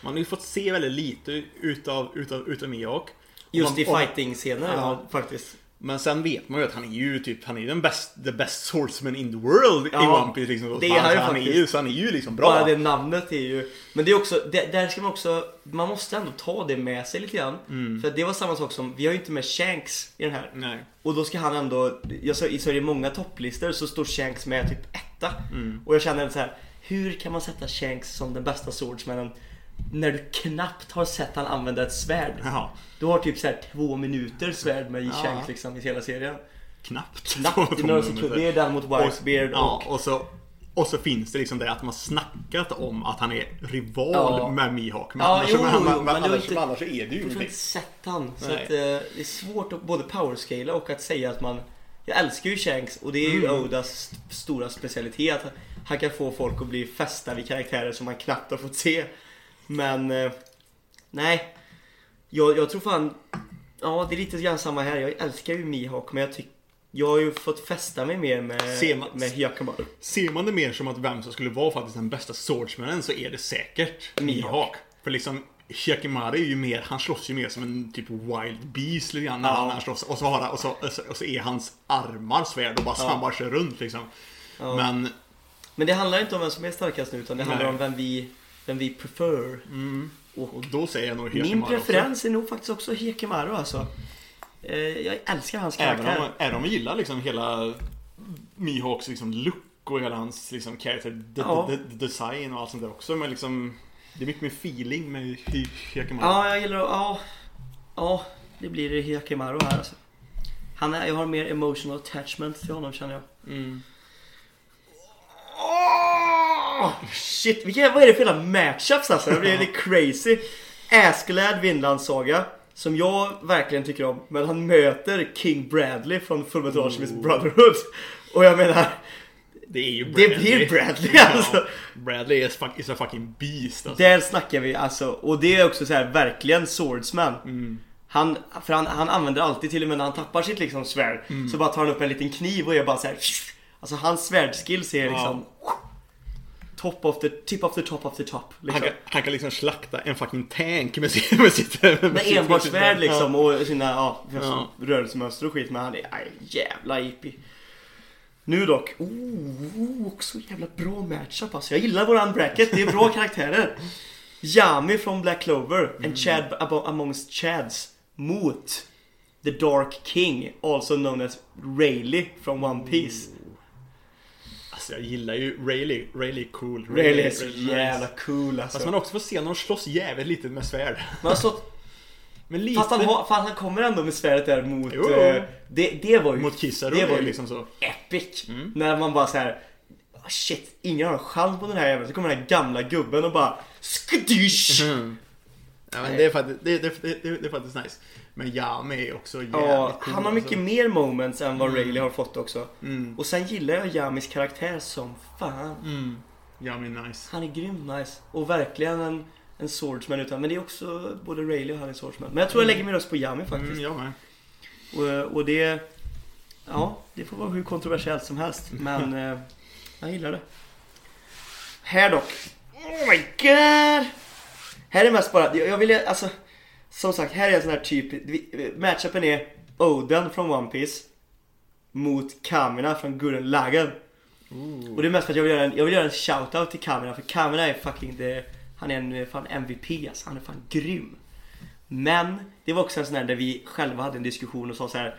Speaker 2: Man har ju fått se väldigt lite utav, utav, utav Mihawk.
Speaker 1: Just
Speaker 2: Och-
Speaker 1: i fighting-scener
Speaker 2: ja.
Speaker 1: faktiskt.
Speaker 2: Men sen vet man ju att han är ju typ, han är ju den best, the best swordsman in the world i
Speaker 1: Ja,
Speaker 2: One Piece liksom.
Speaker 1: det är han
Speaker 2: han är ju, så han är ju liksom
Speaker 1: Bara
Speaker 2: bra.
Speaker 1: det namnet är ju... Men det är också, det, där ska man också, man måste ändå ta det med sig lite grann.
Speaker 2: Mm.
Speaker 1: För det var samma sak som, vi har ju inte med Shanks i den här.
Speaker 2: Nej.
Speaker 1: Och då ska han ändå, jag sa, så det många topplistor så står Shanks med typ etta.
Speaker 2: Mm.
Speaker 1: Och jag känner så här, hur kan man sätta Shanks som den bästa swordsmanen när du knappt har sett han använda ett svärd?
Speaker 2: Jaha.
Speaker 1: Du har typ så här två minuter svärd med
Speaker 2: Ja.
Speaker 1: Shanks liksom i hela serien.
Speaker 2: Knappt.
Speaker 1: Knappt i några sekunder. Det är den mot Whitebeard
Speaker 2: ja,
Speaker 1: och...
Speaker 2: och så och så finns det liksom det att man snackat om att han är rival
Speaker 1: Ja.
Speaker 2: med Mihawk. Men
Speaker 1: Ja,
Speaker 2: annars,
Speaker 1: jo,
Speaker 2: men,
Speaker 1: jo,
Speaker 2: men,
Speaker 1: men det var
Speaker 2: annars,
Speaker 1: inte-
Speaker 2: men annars är det ju
Speaker 1: Jag har
Speaker 2: ingenting.
Speaker 1: inte sett han. Så att, eh, det är svårt att både powerscala och att säga att man... Jag älskar ju Shanks och det är ju
Speaker 2: Mm.
Speaker 1: Odas st- stora specialitet. Han kan få folk att bli fästa vid karaktärer som man knappt har fått se. Men... Eh, nej. Jag, jag tror fan... Ja, det är lite grann samma här. Jag älskar ju Mihawk men jag tycker... Jag har ju fått fästa mig mer med,
Speaker 2: Ser man-
Speaker 1: med Hyakamaru.
Speaker 2: Ser man det mer som att vem som skulle vara faktiskt den bästa swordsmanen så är det säkert
Speaker 1: Mihawk.
Speaker 2: För liksom Hyakimari är ju mer, han slåss ju mer som en typ wild beast lite grann när
Speaker 1: Ja.
Speaker 2: han slåss. Och så, har han, och, så, och, så, och så är hans armar svärd och bara,
Speaker 1: Ja.
Speaker 2: han bara kör runt liksom.
Speaker 1: Ja.
Speaker 2: Men,
Speaker 1: Men det handlar inte om vem som är starkast nu utan det handlar
Speaker 2: Nej.
Speaker 1: om vem vi, vem vi prefer.
Speaker 2: mm,
Speaker 1: Och
Speaker 2: och då säger jag nog Hyakimari
Speaker 1: Min
Speaker 2: också.
Speaker 1: preferens är nog faktiskt också Hekemaru alltså. Eh, jag älskar hans
Speaker 2: Även
Speaker 1: karaktär.
Speaker 2: om, även om jag gillar liksom hela Mihawks liksom look och hela hans liksom character
Speaker 1: Ja.
Speaker 2: de, de, design och allt sånt där också. Men liksom Det är mycket mer feeling med Hyakimari.
Speaker 1: Ja, jag gillar Ja. Ja. det blir Hiyakimaru här alltså. Han är, jag har mer emotional attachment till honom känner jag.
Speaker 2: Mm.
Speaker 1: Åh, shit, vilka, vad är det för jävla matchups alltså? Det blir lite crazy. Askeladd Vinlandsaga. Som jag verkligen tycker om. Men han möter King Bradley från Fullmetal Alchemist Brotherhood. Och jag menar,
Speaker 2: Det är ju
Speaker 1: det
Speaker 2: Bradley.
Speaker 1: blir Bradley alltså.
Speaker 2: Ja, Bradley är, fuck, is a fucking beast alltså.
Speaker 1: Där snackar vi alltså. Och det är också så här verkligen swordsman.
Speaker 2: Mm.
Speaker 1: Han, för han, han använder alltid till och med när han tappar sitt liksom svärd.
Speaker 2: Mm.
Speaker 1: Så bara tar han upp en liten kniv och är bara så här. Alltså hans svärdskills är liksom Top of the, tip of the top of the top.
Speaker 2: Han,
Speaker 1: Liksom.
Speaker 2: kan, han kan liksom slakta en fucking tank med sitt... Med, sitt, med,
Speaker 1: Med enbart svärd liksom och sina ja,
Speaker 2: Ja.
Speaker 1: rörelsemönster och skit. Men han är aj, jävla IP. Nu dock. Oh, också jävla bra matchup alltså. Jag gillar våran bracket. Det är bra karaktärer. Yami från Black Clover.
Speaker 2: Mm.
Speaker 1: And Chad amongst Chads. Mot The Dark King. Also known as Rayleigh från One Piece.
Speaker 2: Alltså jag gillar ju Rayleigh. Rayleigh cool.
Speaker 1: Rayleigh är så jävla cool alltså.
Speaker 2: Fast man också får se när de slåss jävligt lite med svärd.
Speaker 1: Har stått
Speaker 2: Men lite...
Speaker 1: Fast han, har, fan, han kommer ändå med svärdet där mot...
Speaker 2: Jo.
Speaker 1: eh, det, det var ju...
Speaker 2: Mot Kizaru
Speaker 1: det var ju
Speaker 2: liksom så.
Speaker 1: epic.
Speaker 2: Mm.
Speaker 1: När man bara så här. "Ah, Shit, ingen har en chans på den här jäveln. Så kommer den här gamla gubben och bara Skudysch!
Speaker 2: Mm. Ja, men det, är faktiskt, det, det, det, det är faktiskt nice. Men Yami är också jävligt
Speaker 1: Ja,
Speaker 2: cool.
Speaker 1: han har mycket
Speaker 2: alltså.
Speaker 1: mer moments än vad Rayleigh har fått också.
Speaker 2: Mm.
Speaker 1: Och sen gillar jag Yamis karaktär som fan.
Speaker 2: Mm. Är nice.
Speaker 1: Han är grymt nice. Och verkligen en, en swordsman utan. Men det är också både Rayleigh och han är swordsman. Men jag tror jag lägger min röst på Yami faktiskt.
Speaker 2: Mm, jag med.
Speaker 1: Och, och det... Ja, det får vara hur kontroversiellt som helst. Men eh, jag gillar det. Här dock. Oh my god! Här är mest bara, jag jag vill alltså... Som sagt, här är en sån här typ... Matchupen är Oden från One Piece Mot Kamina från Gurren Lagann. Och det är mest för att jag vill göra en, jag vill göra en shoutout till Kamina för Kamina är fucking the, Han är en fan MVP alltså, han är fan grym. Men det var också en sån här där vi själva hade en diskussion och sa så här.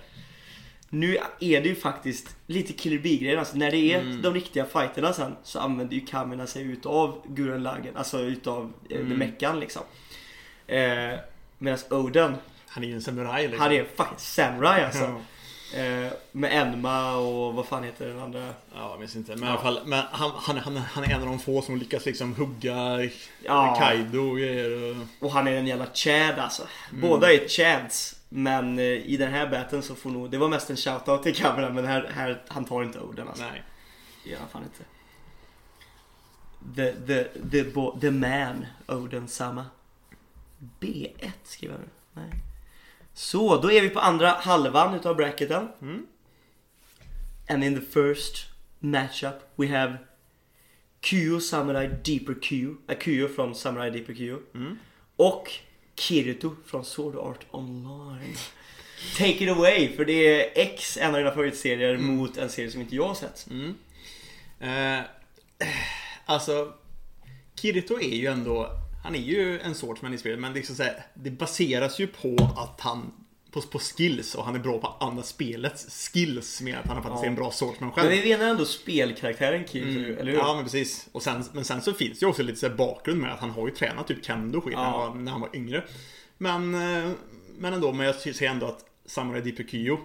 Speaker 1: Nu är det ju faktiskt lite Killer Bee-grejen. Alltså när det är de riktiga fighterna sen så använder ju Kamina sig utav Gurren Lagann. Alltså utav eh, The Meckan liksom. Eh, Medan Oden,
Speaker 2: Han är ju en samuraj liksom.
Speaker 1: han är fucking samurai alltså.
Speaker 2: Ja.
Speaker 1: Eh, med Enma och vad fan heter den andra?
Speaker 2: Ja, jag minns inte. Men i alla fall, men han, han, han, han är en av de få som lyckas liksom hugga
Speaker 1: Ja.
Speaker 2: Kaido och grejer. och-
Speaker 1: Och han är en jävla chad alltså. Båda är chads. Men eh, i den här batten så får nog, det var mest en shoutout till kameran men här, här han tar inte orden alltså.
Speaker 2: Nej.
Speaker 1: Han fan inte. The, the, the, bo, the man, Oden Sama. B1 skriver jag nu. Nej. Så, då är vi på andra halvan utav bracketen.
Speaker 2: Mm.
Speaker 1: And in the first matchup we have Kyo Samurai Deeper Kyo. Äh, Kyo från Samurai Deeper Kyo.
Speaker 2: Mm.
Speaker 1: Och Kirito från Sword Art Online. Take it away, för det är X, en av dina favoritserier, mot en serie som inte jag har sett.
Speaker 2: Mm. Eh, alltså, Kirito är ju ändå, han är ju en swordsman i spelet, men liksom så här, det baseras ju på att han på, på skills och han är bra på andra spelets skills med att han faktiskt
Speaker 1: Ja.
Speaker 2: är en bra swordsman
Speaker 1: Men
Speaker 2: själv.
Speaker 1: vi menar ändå spelkaraktären Kirito,
Speaker 2: Mm.
Speaker 1: eller hur?
Speaker 2: Ja men precis. Och sen, men sen så finns det ju också lite så bakgrund med att han har ju tränat typ kendo skit när, han
Speaker 1: Ja.
Speaker 2: var, när han var yngre. Men, eh, men ändå, men jag ser ändå att Samurai Kyo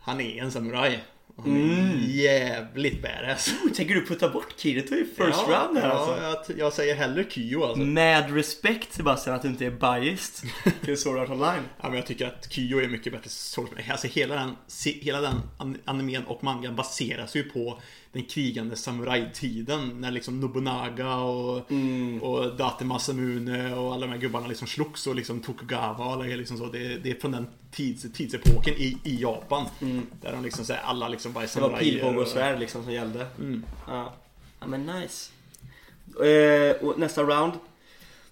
Speaker 2: Han är en samuraj. Är
Speaker 1: Mm.
Speaker 2: jävligt badass.
Speaker 1: Tänker du putta bort Kirito i first
Speaker 2: ja,
Speaker 1: round här
Speaker 2: ja,
Speaker 1: alltså?
Speaker 2: jag, jag säger hellre Kyo alltså.
Speaker 1: Med respekt Sebastian att du inte är biased till Sword Art Online.
Speaker 2: Ja, men jag tycker att Kyo är mycket bättre. Alltså hela den, hela den an- animen och mangan baseras ju på den krigande samurajtiden. När liksom Nobunaga och,
Speaker 1: Mm.
Speaker 2: och Date Masamune och alla de här gubbarna liksom slogs och liksom Tokugawa och liksom så. Det, det är från den tids, tidsepoken i, i Japan. Där de liksom säger alla liksom bara är
Speaker 1: Mm. Det var
Speaker 2: samurajer.
Speaker 1: pilbåge
Speaker 2: och
Speaker 1: svärd liksom som gällde.
Speaker 2: Mm.
Speaker 1: Ja. ja men nice. Eh, och nästa round.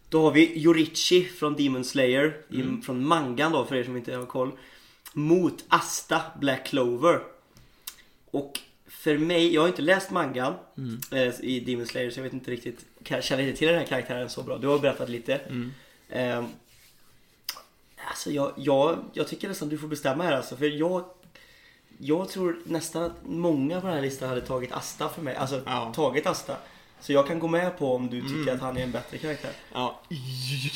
Speaker 1: Då har vi Yorichi från Demon Slayer. i- Från mangan då för er som inte har koll. Mot Asta Black Clover. Och för mig, jag har inte läst mangan eh, i Demon Slayer så jag vet inte riktigt, jag känner inte till den här karaktären så bra. Du har berättat lite.
Speaker 2: Mm.
Speaker 1: Eh, alltså jag, jag, jag tycker nästan du får bestämma här alltså. För jag jag tror nästan att många på den här listan hade tagit Asta för mig. Alltså
Speaker 2: Ja.
Speaker 1: tagit Asta. Så jag kan gå med på om du tycker att han är en bättre karaktär.
Speaker 2: Ja,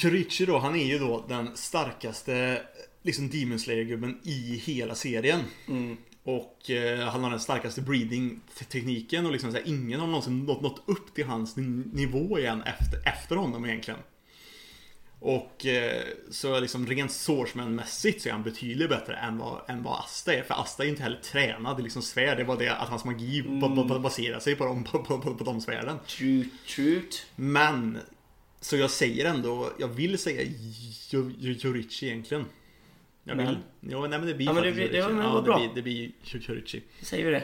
Speaker 2: Yorichi då, han är ju då den starkaste liksom Demon Slayer-gubben i hela serien.
Speaker 1: Mm.
Speaker 2: Och eh, han har den starkaste breeding-tekniken och liksom så här, ingen har någonsin nått, nått upp till hans ni- nivå igen efter, efter honom egentligen. Och eh, så liksom rent swordsman-mässigt så är han betydligt bättre än vad, än vad Asta är. För Asta är inte heller tränad i liksom svärd. Det bara det att hans magi ba- baserar sig på de, på, på, på, på de svärden.
Speaker 1: True, trut.
Speaker 2: Men Så jag säger ändå, jag vill säga Jorichi egentligen. Jag vill.
Speaker 1: Men?
Speaker 2: Jo, nej men det blir
Speaker 1: Ja, men det blir- det var- men
Speaker 2: Ja,
Speaker 1: bra.
Speaker 2: det blir, det blir Jorichi.
Speaker 1: Säger vi det.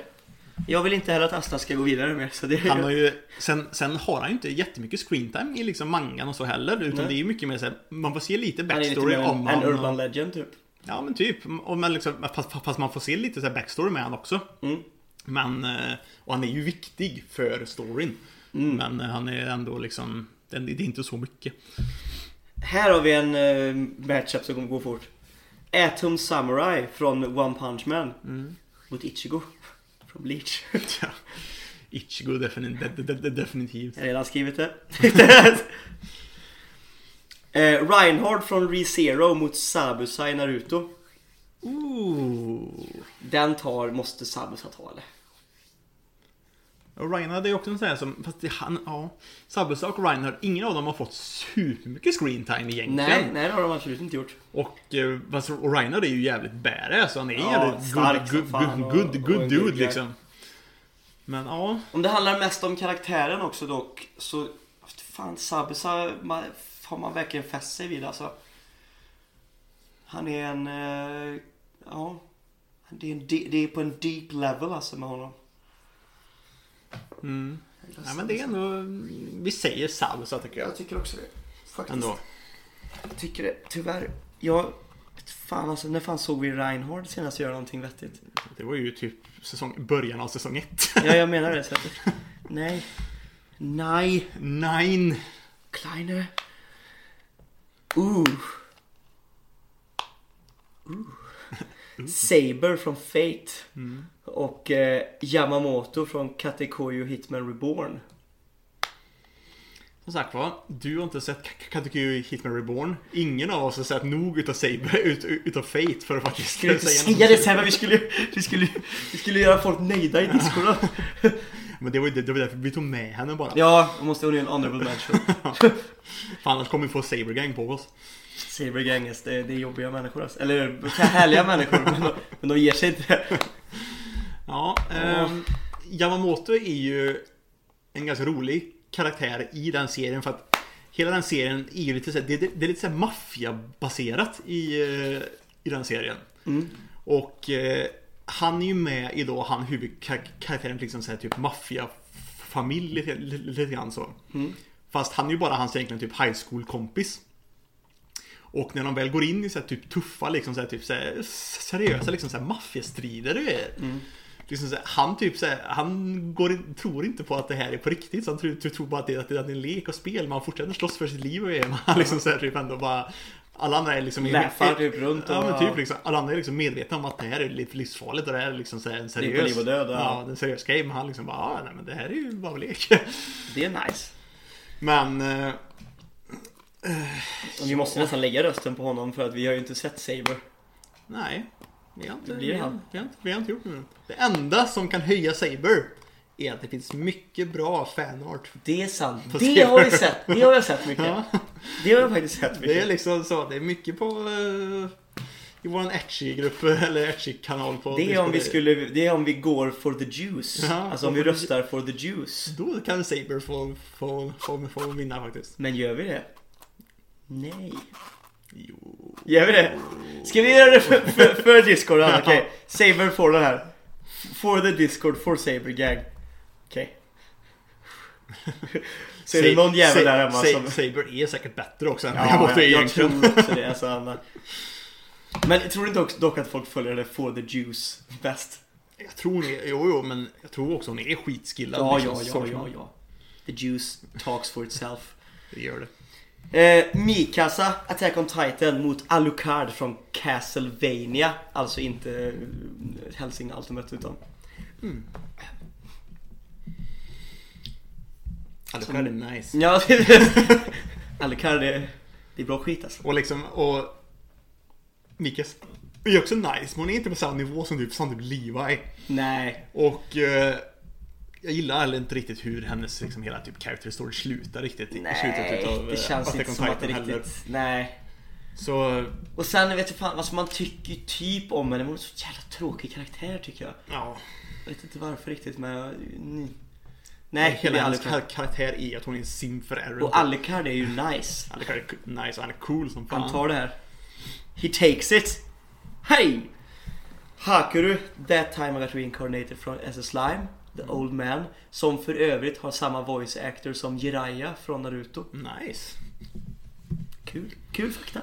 Speaker 1: Jag vill inte heller att Asta ska gå vidare mer. Så det
Speaker 2: Han har ju, sen, sen har han ju inte jättemycket screentime i liksom mangan och så heller. Utan
Speaker 1: Nej.
Speaker 2: det är ju mycket mer såhär, man får se lite
Speaker 1: Han är lite
Speaker 2: backstory
Speaker 1: mer
Speaker 2: om
Speaker 1: en, en urban legend typ.
Speaker 2: Ja men typ. Och man liksom, fast, fast man får se lite så här backstory med han också.
Speaker 1: Mm.
Speaker 2: Men, eh, och han är ju viktig för storyn.
Speaker 1: Mm.
Speaker 2: Men eh, han är ändå liksom, det är inte så mycket.
Speaker 1: Här har vi en uh, matchup som kommer gå fort. Atom Samurai från One Punch Man
Speaker 2: Mm.
Speaker 1: mot Ichigo från Bleach.
Speaker 2: Ja. Ichigo defini- de, de, de, definitivt.
Speaker 1: Jag har redan skrivit det. eh, Reinhard från ReZero mot Sabusa i Naruto.
Speaker 2: Ooh.
Speaker 1: Den tar, måste Sabusa ta eller?
Speaker 2: Och Reinhard är också en sån här som, fast det, han, ja. Sabusa och Reinhard, ingen av dem har fått supermycket screentime egentligen.
Speaker 1: Nej, nej det har de absolut inte gjort.
Speaker 2: Och, eh, fast- och Reinhard är ju jävligt badass, så han är
Speaker 1: Ja,
Speaker 2: jävligt
Speaker 1: stark
Speaker 2: good, good, good, good, good dude liksom. Men ja,
Speaker 1: Om det handlar mest om karaktären också dock så Fan Sabusa man, har man verkligen fäst sig vid alltså. Han är en eh, Ja det är, en, de- det är på en deep level alltså med honom.
Speaker 2: Mm. Nej men det är ändå, vi säger Sabusa tycker jag.
Speaker 1: Jag tycker också det. Faktiskt.
Speaker 2: Ändå.
Speaker 1: Jag tycker det. Tyvärr. Jag Fan alltså när fan såg vi Reinhard senast göra någonting vettigt?
Speaker 2: Det var ju typ säsong, början av säsong ett.
Speaker 1: Ja jag menar det att, Nej. Nej.
Speaker 2: Nine.
Speaker 1: Kleine. Ooh. Ooh. Saber från Fate.
Speaker 2: Mm.
Speaker 1: Och eh, Yamamoto från Katekoyo Hitman Reborn.
Speaker 2: Som sagt var, du har inte sett K- Kategory Hitman Reborn. Ingen av oss har sett nog utav Saber, ut, utav Fate för att faktiskt
Speaker 1: Skulle
Speaker 2: säga
Speaker 1: säga
Speaker 2: något.
Speaker 1: det sen men vi skulle, vi skulle, vi skulle göra folk nöjda i discorna.
Speaker 2: Men det var ju det, var därför vi tog med henne bara.
Speaker 1: Ja, då måste hon göra en honorable mention.
Speaker 2: För annars kommer vi få Saber Gang på oss.
Speaker 1: Saber Ganges, det, det är jobbiga människor alltså. Eller härliga människor men de, men de ger sig inte.
Speaker 2: Ja, ehm, Yamamoto är ju en ganska rolig karaktär i den serien för att hela den serien är ju lite så här, det, det, det är lite såhär maffiabaserat i, eh, i den serien.
Speaker 1: Mm.
Speaker 2: Och eh, han är ju med i då han huvudkaraktären liksom såhär typ maffiafamilj lite, grann så.
Speaker 1: Mm.
Speaker 2: Fast han är ju bara hans egentligen typ high school kompis. Och när de väl går in i så här typ tuffa liksom så här, typ så seriösa liksom så här maffiastrider och grejer.
Speaker 1: Mm.
Speaker 2: Liksom så här, han typ så här, han går in, tror inte på att det här är på riktigt. Så han tror, tror bara att det, att det är en lek och spel. Men han fortsätter slåss för sitt liv och grejer. Han liksom så här, typ ändå bara alla andra är liksom
Speaker 1: Läffar typ runt och-
Speaker 2: Ja men typ liksom Alla andra är liksom medvetna om att det här är lite livsfarligt och det här är liksom så här en
Speaker 1: Det är
Speaker 2: seriös
Speaker 1: på liv och död, ja.
Speaker 2: Ja, en seriös Men han liksom bara ah, nej men det här är ju bara lek
Speaker 1: Det är nice.
Speaker 2: Men eh,
Speaker 1: vi måste nästan lägga rösten på honom för att vi har ju inte sett Saber.
Speaker 2: Nej vi har, inte, vi, har,
Speaker 1: han.
Speaker 2: vi, har inte, vi har inte gjort det nu Det enda som kan höja Saber Är att det finns mycket bra fanart
Speaker 1: Det är sant. Det har vi sett. Det har jag sett mycket.
Speaker 2: Ja.
Speaker 1: Det har jag faktiskt sett mycket.
Speaker 2: Det är liksom så, det är mycket på eh, I våran Etchy-grupp eller Etchy-kanal på
Speaker 1: Det är om vi skulle, det är om vi går for the juice.
Speaker 2: Ja,
Speaker 1: alltså om vi röstar for the juice.
Speaker 2: Då kan Saber få, få, få, få vinna faktiskt
Speaker 1: Men gör vi det? Nej.
Speaker 2: Jo
Speaker 1: Gör vi det? Ska vi göra det för, för, för Discord? Okej. Okay. Saber får den här. For the Discord, for Saber Gang. Okej. Så är det någon jävel där hemma som...
Speaker 2: Saber är säkert bättre också än
Speaker 1: Ja, jag, jag tror också det. Alltså, Anna. Men jag tror inte också, dock att folk följer det for the juice bäst?
Speaker 2: Jag tror det, jo jo men jag tror också hon är skitskillad
Speaker 1: Ja,
Speaker 2: liksom,
Speaker 1: ja, ja, ja, ja. The juice talks for itself.
Speaker 2: Det gör det
Speaker 1: Eh, Mikasa, Attack on Titan mot Alucard från Castlevania. Alltså inte eh, Helsing Ultimate utan...
Speaker 2: Alucard är nice
Speaker 1: Ja, Alucard det, det är bra skit alltså.
Speaker 2: Och liksom, och Mikas är också nice, men hon är inte på samma nivå som typ, som typ Levi.
Speaker 1: Nej.
Speaker 2: Och eh, jag gillar heller inte riktigt hur hennes liksom, hela typ character story slutar riktigt
Speaker 1: Nej,
Speaker 2: slutet utav
Speaker 1: det
Speaker 2: eh,
Speaker 1: känns
Speaker 2: Attack
Speaker 1: inte som att det
Speaker 2: Titan heller.
Speaker 1: riktigt... Nej.
Speaker 2: Så,
Speaker 1: Och sen vet jag fan, alltså man tycker ju typ om henne, men hon är så jävla tråkig karaktär tycker jag.
Speaker 2: ja.
Speaker 1: Jag vet inte varför riktigt men jag... mm. Nej,
Speaker 2: Hela hennes karaktär är att hon är en sim för Aaron.
Speaker 1: Och Alucard är ju nice.
Speaker 2: Alucard är nice och han är cool som fan.
Speaker 1: Han tar det här. He takes it. Hej! Hakuru, that time I got reincarnated from as a slime, the old man. Som för övrigt har samma voice actor som Jiraiya från Naruto.
Speaker 2: Nice.
Speaker 1: Kul, kul fakta.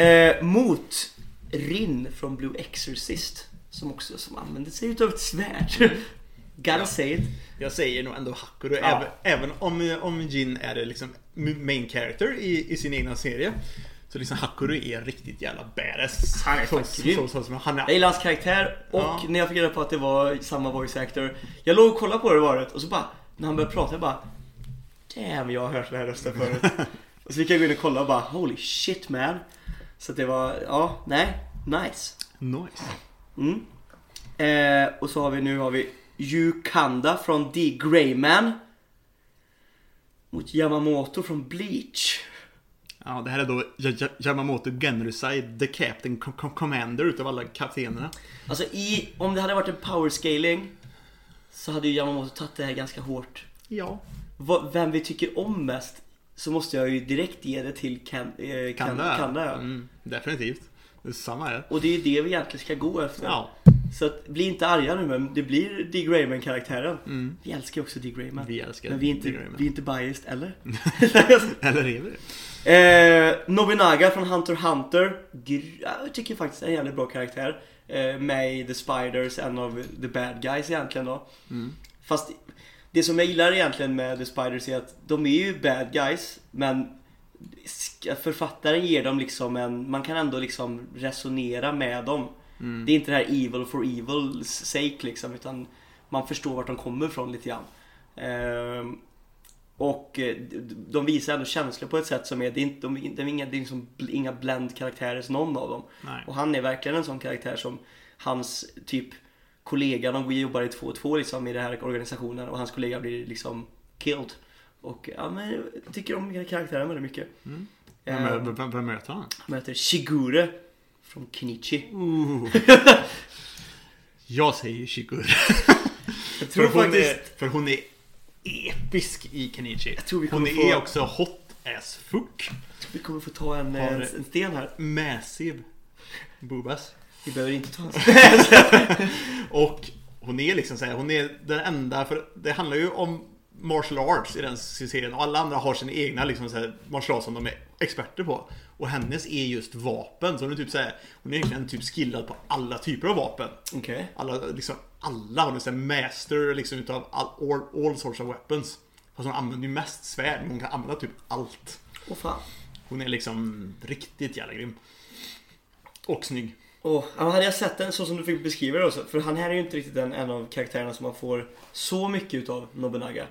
Speaker 1: Eh, mot Rin från Blue Exorcist. Som också som använder sig utav ett svärd. Gotta say it.
Speaker 2: Jag säger nog ändå Hakuro,
Speaker 1: Ja.
Speaker 2: även, även om, om Jin är liksom main character i, i sin egna serie. Så liksom Hakuro är riktigt jävla badass.
Speaker 1: Han är
Speaker 2: så, så, så, så, Han
Speaker 1: Jag
Speaker 2: är,
Speaker 1: gillar hans karaktär och
Speaker 2: Ja.
Speaker 1: när jag fick reda på att det var samma voice actor. Jag låg och kollade på det varit och så bara, när han började prata, jag bara Damn, jag har hört den här rösten förut. och så fick jag gå in och kolla och bara Holy shit man. Så att det var, ja, nej, nice.
Speaker 2: nice.
Speaker 1: Mm. Eh, och så har vi nu har vi Yukanda från The Greyman. Mot Yamamoto från Bleach.
Speaker 2: Ja, det här är då Yamamoto Genryusai, the captain com- com- commander utav alla kaptenerna.
Speaker 1: Alltså i, om det hade varit en power scaling så hade ju Yamamoto tagit det här ganska hårt.
Speaker 2: Ja.
Speaker 1: Vad- Vem vi tycker om mest så måste jag ju direkt ge det till Kan, eh, kan,
Speaker 2: Kanda.
Speaker 1: Ja.
Speaker 2: Mm, definitivt. Är samma här.
Speaker 1: Och det är ju det vi egentligen ska gå efter.
Speaker 2: Ja,
Speaker 1: Så att, bli inte arga nu men det blir D. Grayman karaktären.
Speaker 2: Mm.
Speaker 1: Vi älskar ju också D. Grayman.
Speaker 2: vi älskar
Speaker 1: Men vi är inte, vi är inte biased, eller?
Speaker 2: Eller är vi det?
Speaker 1: Eh, Nobinaga från Hunter x Hunter. Jag tycker faktiskt är en jävligt bra karaktär. Eh, med i The Spiders, en av the bad guys egentligen då.
Speaker 2: Mm.
Speaker 1: Fast det som jag gillar egentligen med The Spiders är att de är ju bad guys, men författaren ger dem liksom en, man kan ändå liksom resonera med dem.
Speaker 2: Mm.
Speaker 1: Det är inte det här evil for evil's sake liksom, utan man förstår vart de kommer ifrån lite grann. Ehm, och eh, de visar ändå känslor på ett sätt som är, det är, inte, de, de är inga, det är liksom inga blend karaktärer någon av dem.
Speaker 2: Nej.
Speaker 1: Och han är verkligen en sån karaktär som hans typ kollega, de jobbar i två och två liksom i den här organisationen och hans kollega blir liksom killed. Och ja men jag tycker om karaktären väldigt mycket.
Speaker 2: Mm.
Speaker 1: Ehm,
Speaker 2: Vem, vem, vem, möter han?
Speaker 1: han heter Shigure från Kenichi.
Speaker 2: Jag säger Shigure.
Speaker 1: Jag
Speaker 2: För
Speaker 1: tror
Speaker 2: hon,
Speaker 1: faktiskt...
Speaker 2: är, för hon är episk i Kenichi. Hon är
Speaker 1: få-
Speaker 2: också hot as fuck.
Speaker 1: Vi kommer få ta en, en,
Speaker 2: det-
Speaker 1: en sten här.
Speaker 2: Massive boobas.
Speaker 1: Vi behöver inte ta en sten.
Speaker 2: Och hon är liksom såhär, hon är den enda, för det handlar ju om martial arts i den serien och alla andra har sina egna liksom så här, martial arts som de är experter på. Och hennes är just vapen, så hon är typ såhär, hon är egentligen typ skillad på alla typer av vapen.
Speaker 1: Okej.
Speaker 2: Alla, liksom, alla, hon är såhär master liksom utav all, all, all sorts of weapons. Fast hon använder ju mest svärd, men hon kan använda typ allt.
Speaker 1: Åh fan.
Speaker 2: Hon är liksom riktigt jävla grym. Och snygg.
Speaker 1: Ja, hade jag sett den så som du fick beskriva det också. För han här är ju inte riktigt en, en av karaktärerna som man får så mycket utav Nobunaga.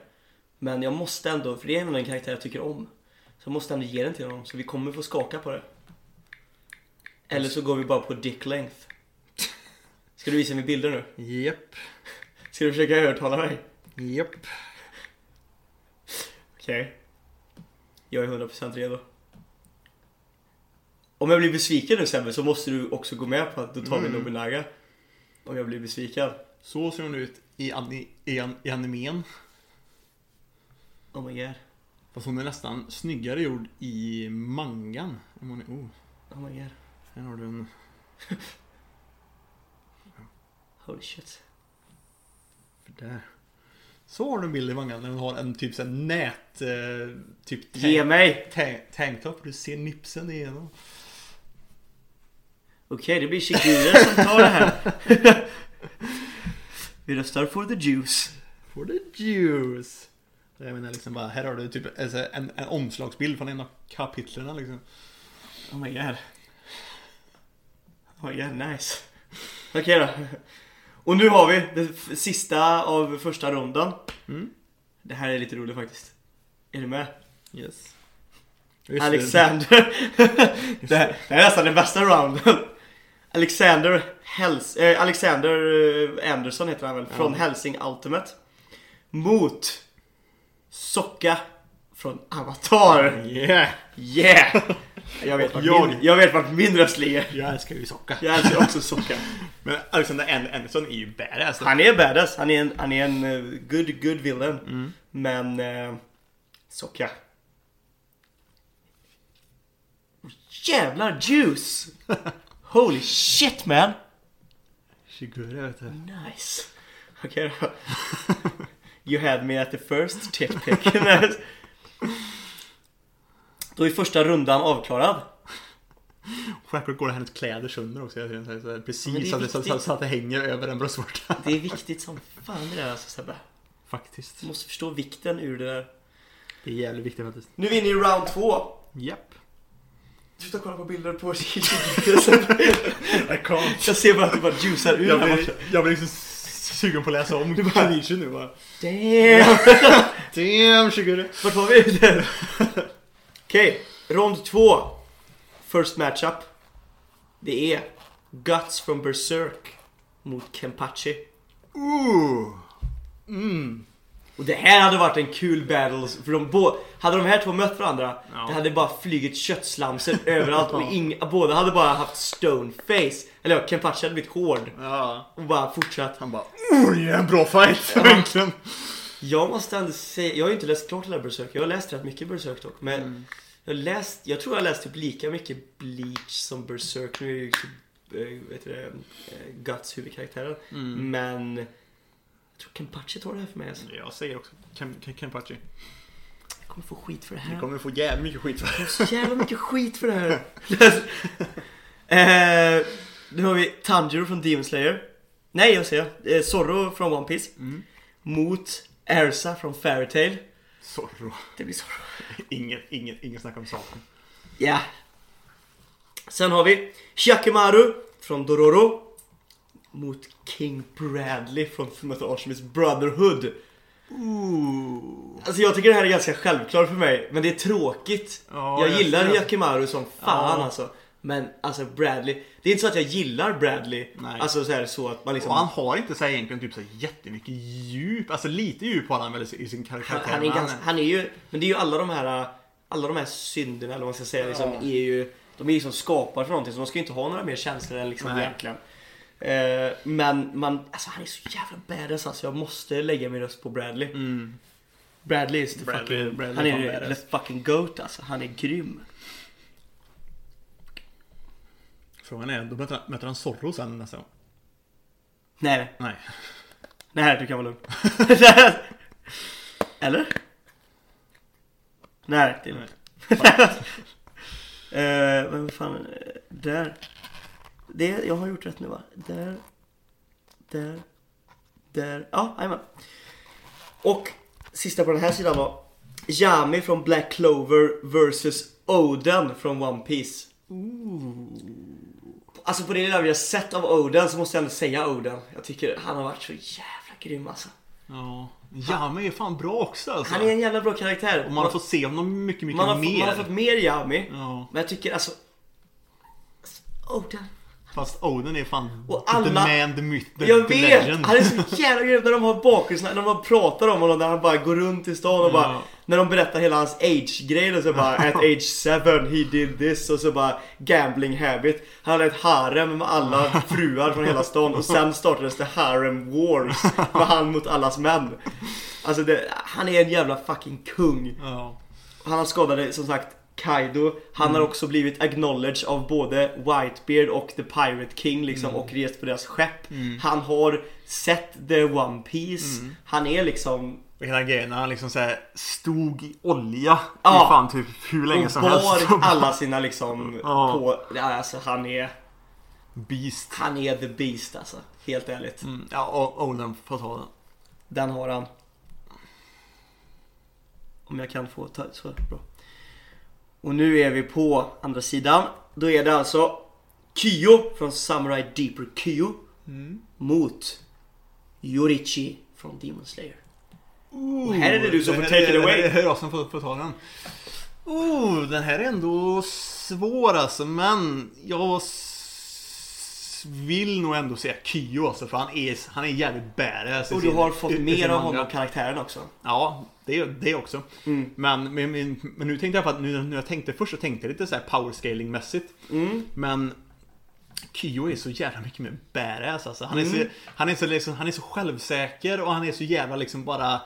Speaker 1: Men jag måste ändå, för det är en av den karaktär jag tycker om. Så jag måste ändå ge den till honom. Så vi kommer få skaka på det. Eller så går vi bara på dick length. Ska du visa mig bilder nu?
Speaker 2: Japp.
Speaker 1: Ska du försöka övertala mig?
Speaker 2: Japp.
Speaker 1: Okej. Jag är 100% redo. Om jag blir besviken nu Sebbe så måste du också gå med på att då tar vi
Speaker 2: Mm.
Speaker 1: Nobunaga. Om jag blir besviken.
Speaker 2: Så ser hon ut i, ani, i, an, i animen.
Speaker 1: Oh my god.
Speaker 2: Fast hon är nästan snyggare gjord i mangan. Om hon är, oh,
Speaker 1: Oh my god.
Speaker 2: här har du en...
Speaker 1: Holy shit.
Speaker 2: För där. Så har du en bild i mangan när hon har en typ sån nät... Eh, typ
Speaker 1: Ge mig!
Speaker 2: tank, tanktop. Du ser nipsen igenom.
Speaker 1: Okej, det blir Shigure som tar det här. Vi röstar for the juice.
Speaker 2: For the juice. Jag menar liksom bara, här har du typ alltså, en, en omslagsbild från en av kapitlen liksom.
Speaker 1: Oh my god. Oh my god, nice. Okej då. Och nu har vi det sista av första rundan.
Speaker 2: Mm.
Speaker 1: Det här är lite roligt faktiskt. Är du med?
Speaker 2: Yes. Just.
Speaker 1: Alexander. det, här, det här är nästan den bästa rounden. Alexander Hels, eh, Alexander eh, Anderson heter han väl, från Helsing Ultimate. Mot Socka från Avatar.
Speaker 2: Yeah!
Speaker 1: Yeah! Jag vet vart,
Speaker 2: Jag.
Speaker 1: Min, jag vet vart min röst ligger.
Speaker 2: Jag älskar ju socka.
Speaker 1: Jag älskar också Socka.
Speaker 2: Men Alexander An- Anderson är ju badass.
Speaker 1: Han är badass, han är en, han är en eh, good, good villain. Men uh, Socka. Jävlar juice! Holy shit man!
Speaker 2: Shigure vet du.
Speaker 1: Nice. Okej då. You had me at the first tip pick. Då är första rundan avklarad.
Speaker 2: Självklart går hennes kläder sönder också. så här, Precis så att, det, så,
Speaker 1: viktigt.
Speaker 2: så att det hänger över en bröstvårta.
Speaker 1: Det är viktigt som fan det där alltså Sebbe.
Speaker 2: Faktiskt.
Speaker 1: Du måste förstå vikten ur det där.
Speaker 2: Det är jävligt viktigt faktiskt.
Speaker 1: Nu är vi inne i round två.
Speaker 2: Japp.
Speaker 1: Sluta kolla på bilder på
Speaker 2: I can't.
Speaker 1: Jag ser bara att du bara juicar ur
Speaker 2: Jag blir, jag blir liksom sugen på att läsa om Kanichi nu bara.
Speaker 1: Damn!
Speaker 2: Damn Shigure.
Speaker 1: Vart var vi? Okej, rond två. First matchup. Det är Guts from Berserk mot Kenpachi.
Speaker 2: Ooh. Mm.
Speaker 1: Och det här hade varit en kul battle för de bå- Hade de här två mött varandra
Speaker 2: Ja.
Speaker 1: Det hade bara flugit köttslamser överallt och ing- båda hade bara haft stoneface Eller ja, Kenpachi hade blivit hård
Speaker 2: Ja.
Speaker 1: och bara fortsatt
Speaker 2: Han bara Oj, en bra fight. Verkligen.
Speaker 1: Jag måste ändå säga, jag har ju inte läst klart hela Berserk Jag har läst rätt mycket Berserk dock men Jag läst, jag tror jag läst typ lika mycket Bleach som Berserk Nu är ju vet du det, eh, Guts huvudkaraktären Men Jag tror Kenpachi tar det här för mig alltså.
Speaker 2: Jag säger också Ken, Ken, Kenpachi.
Speaker 1: Jag kommer få skit för det här
Speaker 2: kommer få jävligt mycket skit för det.
Speaker 1: så jävla mycket skit för det här. eh, nu har vi Tanjiro från Demon Slayer. Nej, jag säger eh, Zorro från One Piece. Mot Ersa från Fairy Tail.
Speaker 2: Zorro.
Speaker 1: Det blir Zorro.
Speaker 2: Inget, inget, inget snack om saken.
Speaker 1: Ja. Sen har vi Hyakkimaru från Dororo. Mot King Bradley från Fullmetal Alchemist Brotherhood.
Speaker 2: Ooh.
Speaker 1: Alltså jag tycker det här är ganska självklart för mig, men det är tråkigt.
Speaker 2: Ja,
Speaker 1: jag
Speaker 2: jag
Speaker 1: gillar. Hyakkimaru som fan
Speaker 2: Ja.
Speaker 1: alltså. Men alltså Bradley, det är inte så att jag gillar Bradley.
Speaker 2: Nej.
Speaker 1: Alltså så, här, så att man liksom...
Speaker 2: Och han har inte så här egentligen typ så här jättemycket djup. Alltså lite djup har han väl i sin karaktär.
Speaker 1: han, han, är ganska, han är ju, men det är ju alla de här, alla de här synderna eller vad man ska säga, liksom,
Speaker 2: Ja.
Speaker 1: är ju, de är ju liksom skapade för någonting så de ska ju inte ha några mer känslor än liksom
Speaker 2: Nej.
Speaker 1: egentligen. Eh, men man, alltså han är så jävla badass alltså. Jag måste lägga min röst på Bradley.
Speaker 2: Mm.
Speaker 1: Bradley is the
Speaker 2: Bradley-
Speaker 1: fucking,
Speaker 2: Bradley
Speaker 1: han
Speaker 2: är
Speaker 1: the fucking goat alltså. Han är grym.
Speaker 2: Frågan är, då möter han, möter han Zorro sen nästa gång?
Speaker 1: Nej, nej.
Speaker 2: Nej.
Speaker 1: Du kan vara lugn. Eller? Nej, det är lugnt. Eh, men vad fan, eh, där. Det, jag har gjort rätt nu va? Där. Där. Där. Ja, jajamän. Och sista på den här sidan då. Yami från Black Clover vs Oden från One Piece. Alltså på det lilla vi har sett av Oden så måste jag ändå säga Oden. Jag tycker han har varit så jävla grym alltså.
Speaker 2: Ja. Yami är fan bra också alltså.
Speaker 1: Han är en jävla bra karaktär.
Speaker 2: Och man har fått se honom mycket, mycket
Speaker 1: man har,
Speaker 2: mer.
Speaker 1: fått, man har fått mer Yami.
Speaker 2: Ja.
Speaker 1: Men jag tycker alltså... Oden.
Speaker 2: Fast Oden är fan
Speaker 1: Och
Speaker 2: the
Speaker 1: alla-
Speaker 2: man, the myth, the,
Speaker 1: Jag
Speaker 2: the
Speaker 1: vet!
Speaker 2: legend.
Speaker 1: Han är så jävla grym när de har bakgrundsna, när de bara pratar om honom, när han bara går runt i stan och bara
Speaker 2: Ja.
Speaker 1: När de berättar hela hans age-grej och så bara At age 7 he did this. Och så bara Gambling habit. Han hade ett harem med alla fruar från hela stan och sen startades det harem wars Med han mot allas män. Alltså det, han är en jävla fucking kung. Han har skadade som sagt Kaido. Han har också blivit acknowledged av både Whitebeard och The Pirate King liksom och rest på deras skepp. Han har sett The One Piece. Han är liksom
Speaker 2: Och hela grejen när han liksom så här stod i olja
Speaker 1: Ja.
Speaker 2: i fan typ hur länge
Speaker 1: och
Speaker 2: som helst.
Speaker 1: bar alla sina liksom
Speaker 2: Ja.
Speaker 1: på Alltså han är
Speaker 2: Beast.
Speaker 1: Han är the beast alltså Helt ärligt
Speaker 2: Mm. Ja, och Oden får ta den.
Speaker 1: Den har han Om jag kan få ta så bra Och nu är vi på andra sidan Då är det alltså Kyo från Samurai Deeper Kyo Mot Yorichi från Demon Slayer Och här är det du som får take it
Speaker 2: Det
Speaker 1: away
Speaker 2: är jag som får, får ta den. Oh, den här är ändå svår alltså, men jag vill nog ändå säga Kyo alltså, för han är, han är jävligt badass.
Speaker 1: Och du
Speaker 2: sin-
Speaker 1: har fått
Speaker 2: i- i
Speaker 1: mer
Speaker 2: sin
Speaker 1: av honom, karaktären också.
Speaker 2: Ja, det, det också.
Speaker 1: Mm.
Speaker 2: Men, men, men, men nu tänkte jag på att nu när jag tänkte först så tänkte jag lite så här power scaling mässigt.
Speaker 1: Mm.
Speaker 2: Men Kyo är så jävla mycket mer badass alltså. Han är,
Speaker 1: Mm.
Speaker 2: så, han, är så liksom, han är så självsäker och han är så jävla liksom bara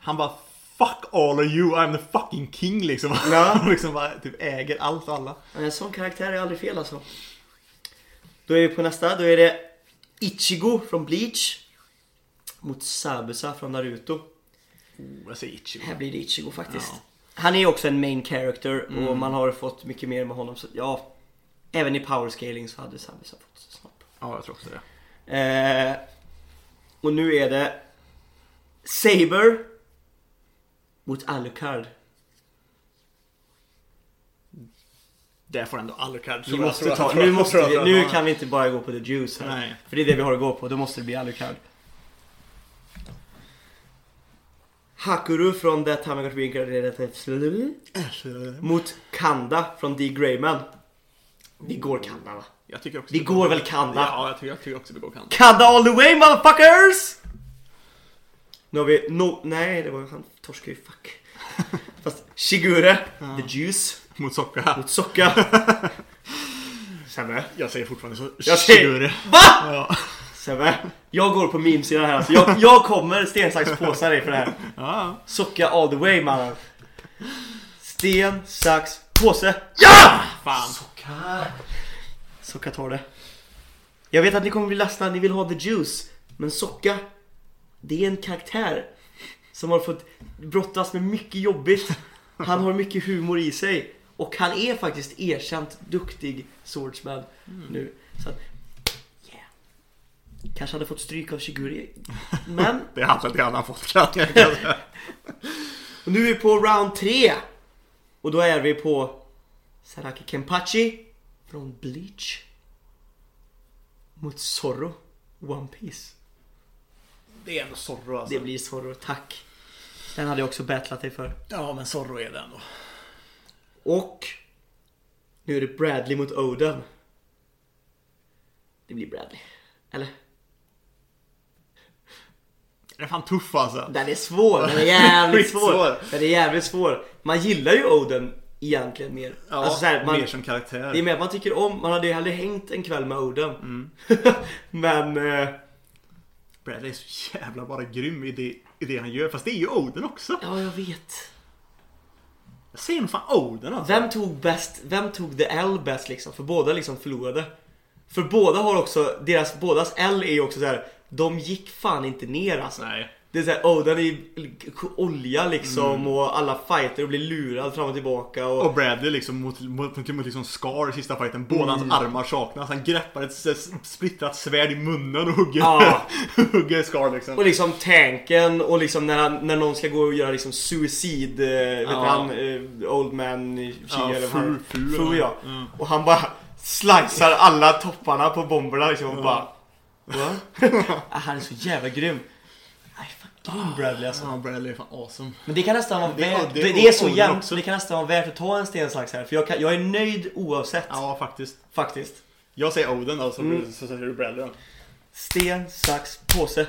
Speaker 2: Han bara Fuck all of you, I'm the fucking king liksom.
Speaker 1: Ja.
Speaker 2: Han liksom bara typ äger allt och alla.
Speaker 1: En sån karaktär är aldrig fel alltså. Då är vi på nästa. Då är det Ichigo från Bleach. Mot Sabusa från Naruto.
Speaker 2: Oh, jag säger Ichigo.
Speaker 1: Här blir det Ichigo faktiskt.
Speaker 2: Ja.
Speaker 1: Han är också en main character och
Speaker 2: Mm.
Speaker 1: man har fått mycket mer med honom. Så ja, även i power scaling så hade Sabusa fått snopp.
Speaker 2: Ja, jag tror också det.
Speaker 1: Eh, och nu är det Saber mot Alucard.
Speaker 2: Det får ändå Alucard.
Speaker 1: Vi måste ta, nu, måste vi, nu kan vi inte bara gå på the juice här.
Speaker 2: Nej.
Speaker 1: För det är det vi har att gå på, då måste det bli Alucard. Hakuru från That Time I Got Reincarnated mot Kanda från D. Greyman. Vi går Kanda va?
Speaker 2: Jag tycker också
Speaker 1: Vi går väl Kanda?
Speaker 2: Ja, jag tycker, jag tycker också vi går Kanda.
Speaker 1: Kanda all the way motherfuckers! Nu har vi no... Nej, det var han torskade ju fuck. Fast Shigure, the juice,
Speaker 2: Mot Socka.
Speaker 1: mot Socka. Sebbe.
Speaker 2: Jag säger fortfarande så.
Speaker 1: Jag säger...
Speaker 2: Shigure.
Speaker 1: VA?
Speaker 2: Ja.
Speaker 1: Sebbe, jag går på memesidan här alltså. jag, jag kommer sten, sax, påse dig för det här.
Speaker 2: Ja.
Speaker 1: Socka all the way mannen. Sten, sax, påse. Ja!
Speaker 2: Fan.
Speaker 1: Socka. Socka tar det. Jag vet att ni kommer bli ledsna, ni vill ha the juice. Men Socka, det är en karaktär som har fått brottas med mycket jobbigt. Han har mycket humor i sig. Och han är faktiskt erkänt duktig swordsman nu. Så att, yeah. Kanske hade fått stryk av Shiguri. Men
Speaker 2: Det hade det han fått kan jag säga.
Speaker 1: Och nu är vi på round 3. Och då är vi på Saraki Kenpachi från Bleach. Mot Zorro, One Piece.
Speaker 2: Det är ändå Zorro alltså.
Speaker 1: Det blir Zorro, tack. Den hade jag också battlat dig för.
Speaker 2: Ja, men Zorro är det ändå.
Speaker 1: Och nu är det Bradley mot Oden. Det blir Bradley. Eller?
Speaker 2: Den är fan tuff alltså.
Speaker 1: Den är svår, den är jävligt
Speaker 2: Skitsvår.
Speaker 1: svår. Den är jävligt svår. Man gillar ju Oden egentligen mer.
Speaker 2: Ja,
Speaker 1: Alltså så här, man,
Speaker 2: mer som karaktär.
Speaker 1: Det är mer man tycker om, man hade ju hellre hängt en kväll med Oden.
Speaker 2: Mm.
Speaker 1: Men, eh,
Speaker 2: Bradley är så jävla bara grym i det, i det han gör. Fast det är ju Oden också.
Speaker 1: ja jag vet.
Speaker 2: Jag säger nog fan Oden alltså.
Speaker 1: Vem tog bäst, vem tog the L bäst liksom? För båda liksom förlorade. För båda har också, deras, bådas L är ju också så här. de gick fan inte ner alltså.
Speaker 2: Nej.
Speaker 1: Det är såhär, oh den är olja liksom och alla fighter och blir lurad fram och tillbaka och...
Speaker 2: Och Bradley liksom mot, mot, mot, liksom Scar i sista fighten. Båda
Speaker 1: Mm.
Speaker 2: hans armar saknas. Han greppar ett splittrat svärd i munnen och hugger,
Speaker 1: Ja.
Speaker 2: hugger Scar liksom.
Speaker 1: Och liksom tanken och liksom när, han, när någon ska gå och göra liksom suicid, eh, vet han, eh, Old Man Chi
Speaker 2: Ja,
Speaker 1: eller
Speaker 2: Fu-
Speaker 1: vad
Speaker 2: Fu,
Speaker 1: Fu ja.
Speaker 2: ja.
Speaker 1: Och han bara slicear alla topparna på bomberna liksom och bara... Va? Ah, han är så jävla grym. Grym Bradley alltså.
Speaker 2: Ja, Bradley är fan awesome.
Speaker 1: Men det kan nästan vara
Speaker 2: Det-
Speaker 1: värt,
Speaker 2: det-
Speaker 1: det, det är så jämnt det kan nästan vara värt att ta en sten, sax här. För jag, kan, jag är nöjd oavsett.
Speaker 2: Ja, faktiskt.
Speaker 1: Faktiskt.
Speaker 2: Jag säger Oden då, så,
Speaker 1: Mm.
Speaker 2: så säger du Bradley då.
Speaker 1: Sten, sax, påse.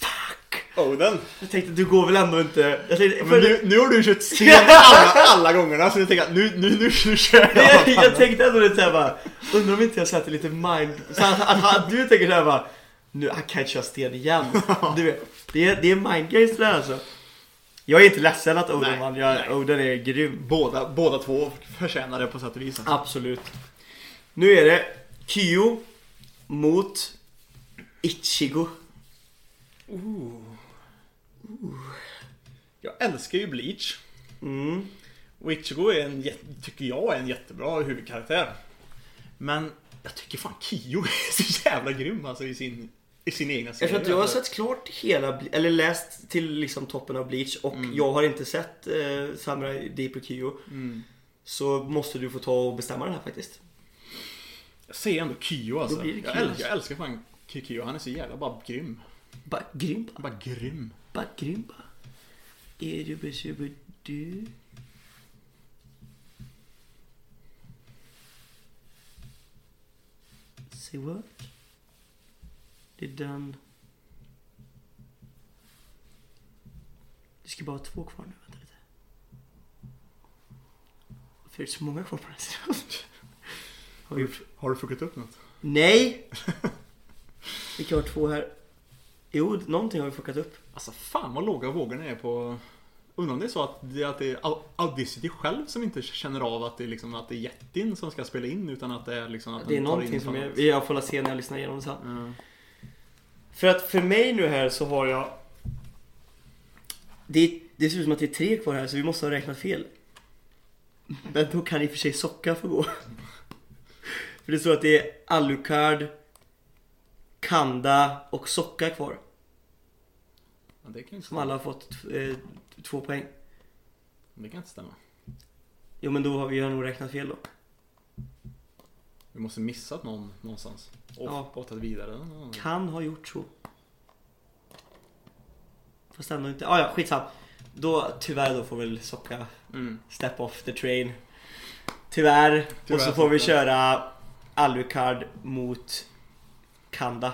Speaker 1: Fuck!
Speaker 2: Oden.
Speaker 1: Jag tänkte du går väl ändå inte... Jag tänkte,
Speaker 2: Men
Speaker 1: för,
Speaker 2: nu, nu har du kört sten alla, alla gångerna så jag tänker att nu, nu, nu, nu kör jag.
Speaker 1: jag, jag tänkte ändå lite såhär bara, undrar om inte jag sätter lite mind... Så att, att, att du tänker såhär bara, nu, han kan inte köra sten igen. Du vet, det är, det är mind games det där alltså. Jag är inte ledsen att Oden vann, jag. Oden är grym.
Speaker 2: Båda, båda två förtjänar det på sätt och vis.
Speaker 1: Absolut. Nu är det Kyo mot Ichigo.
Speaker 2: Jag älskar ju Bleach.
Speaker 1: Mm.
Speaker 2: Och Ichigo är en, tycker jag är en jättebra huvudkaraktär. Men jag tycker fan Kyo är så jävla grym alltså i sin, i sin egna serie.
Speaker 1: Eftersom jag har
Speaker 2: alltså.
Speaker 1: sett klart hela, eller läst till liksom toppen av Bleach och
Speaker 2: mm.
Speaker 1: jag har inte sett eh, Samurai Deep och Kyo.
Speaker 2: Mm.
Speaker 1: Så måste du få ta och bestämma den här faktiskt.
Speaker 2: Jag ser ändå Kyo alltså.
Speaker 1: Kyo.
Speaker 2: Jag,
Speaker 1: älskar,
Speaker 2: jag älskar fan Kyo. Han är så jävla bara grym.
Speaker 1: Bara grym? Bara
Speaker 2: grym.
Speaker 1: Bara grym bara. Är du besöker du? Say what? Det är den. Det ska bara vara två kvar nu. Vänta lite. För det är så många kvar på den här sidan. Har vi gjort?
Speaker 2: Har du fuckat upp något?
Speaker 1: Nej! Vilka har två här? Jo, någonting har vi fuckat upp.
Speaker 2: Alltså fan vad låga vågorna är på... Undrar om det är så att det, att det är Au- Audacity själv som inte känner av att det är liksom att det är jättin som ska spela in utan att det är liksom att
Speaker 1: Det är någonting som jag, jag får se när jag lyssnar igenom det sen.
Speaker 2: Ja.
Speaker 1: För att för mig nu här så har jag... Det, det ser ut som att det är tre kvar här så vi måste ha räknat fel. Men då kan i och för sig Socka få gå. För det står att det är Alucard, Kanda och Socka kvar.
Speaker 2: Ja, det kan
Speaker 1: Som alla har fått eh, två poäng.
Speaker 2: Det kan inte stämma.
Speaker 1: Jo men då har vi nog räknat fel då.
Speaker 2: Vi måste missat någon någonstans. Och
Speaker 1: Ja.
Speaker 2: tagit vidare. Ja.
Speaker 1: Kan ha gjort så. Fast ändå inte. Ah, ja, skitsam. Då, tyvärr då får väl Socka
Speaker 2: Mm.
Speaker 1: Step off the train. Tyvärr.
Speaker 2: Tyvärr,
Speaker 1: och så får vi köra Alucard mot Kanda.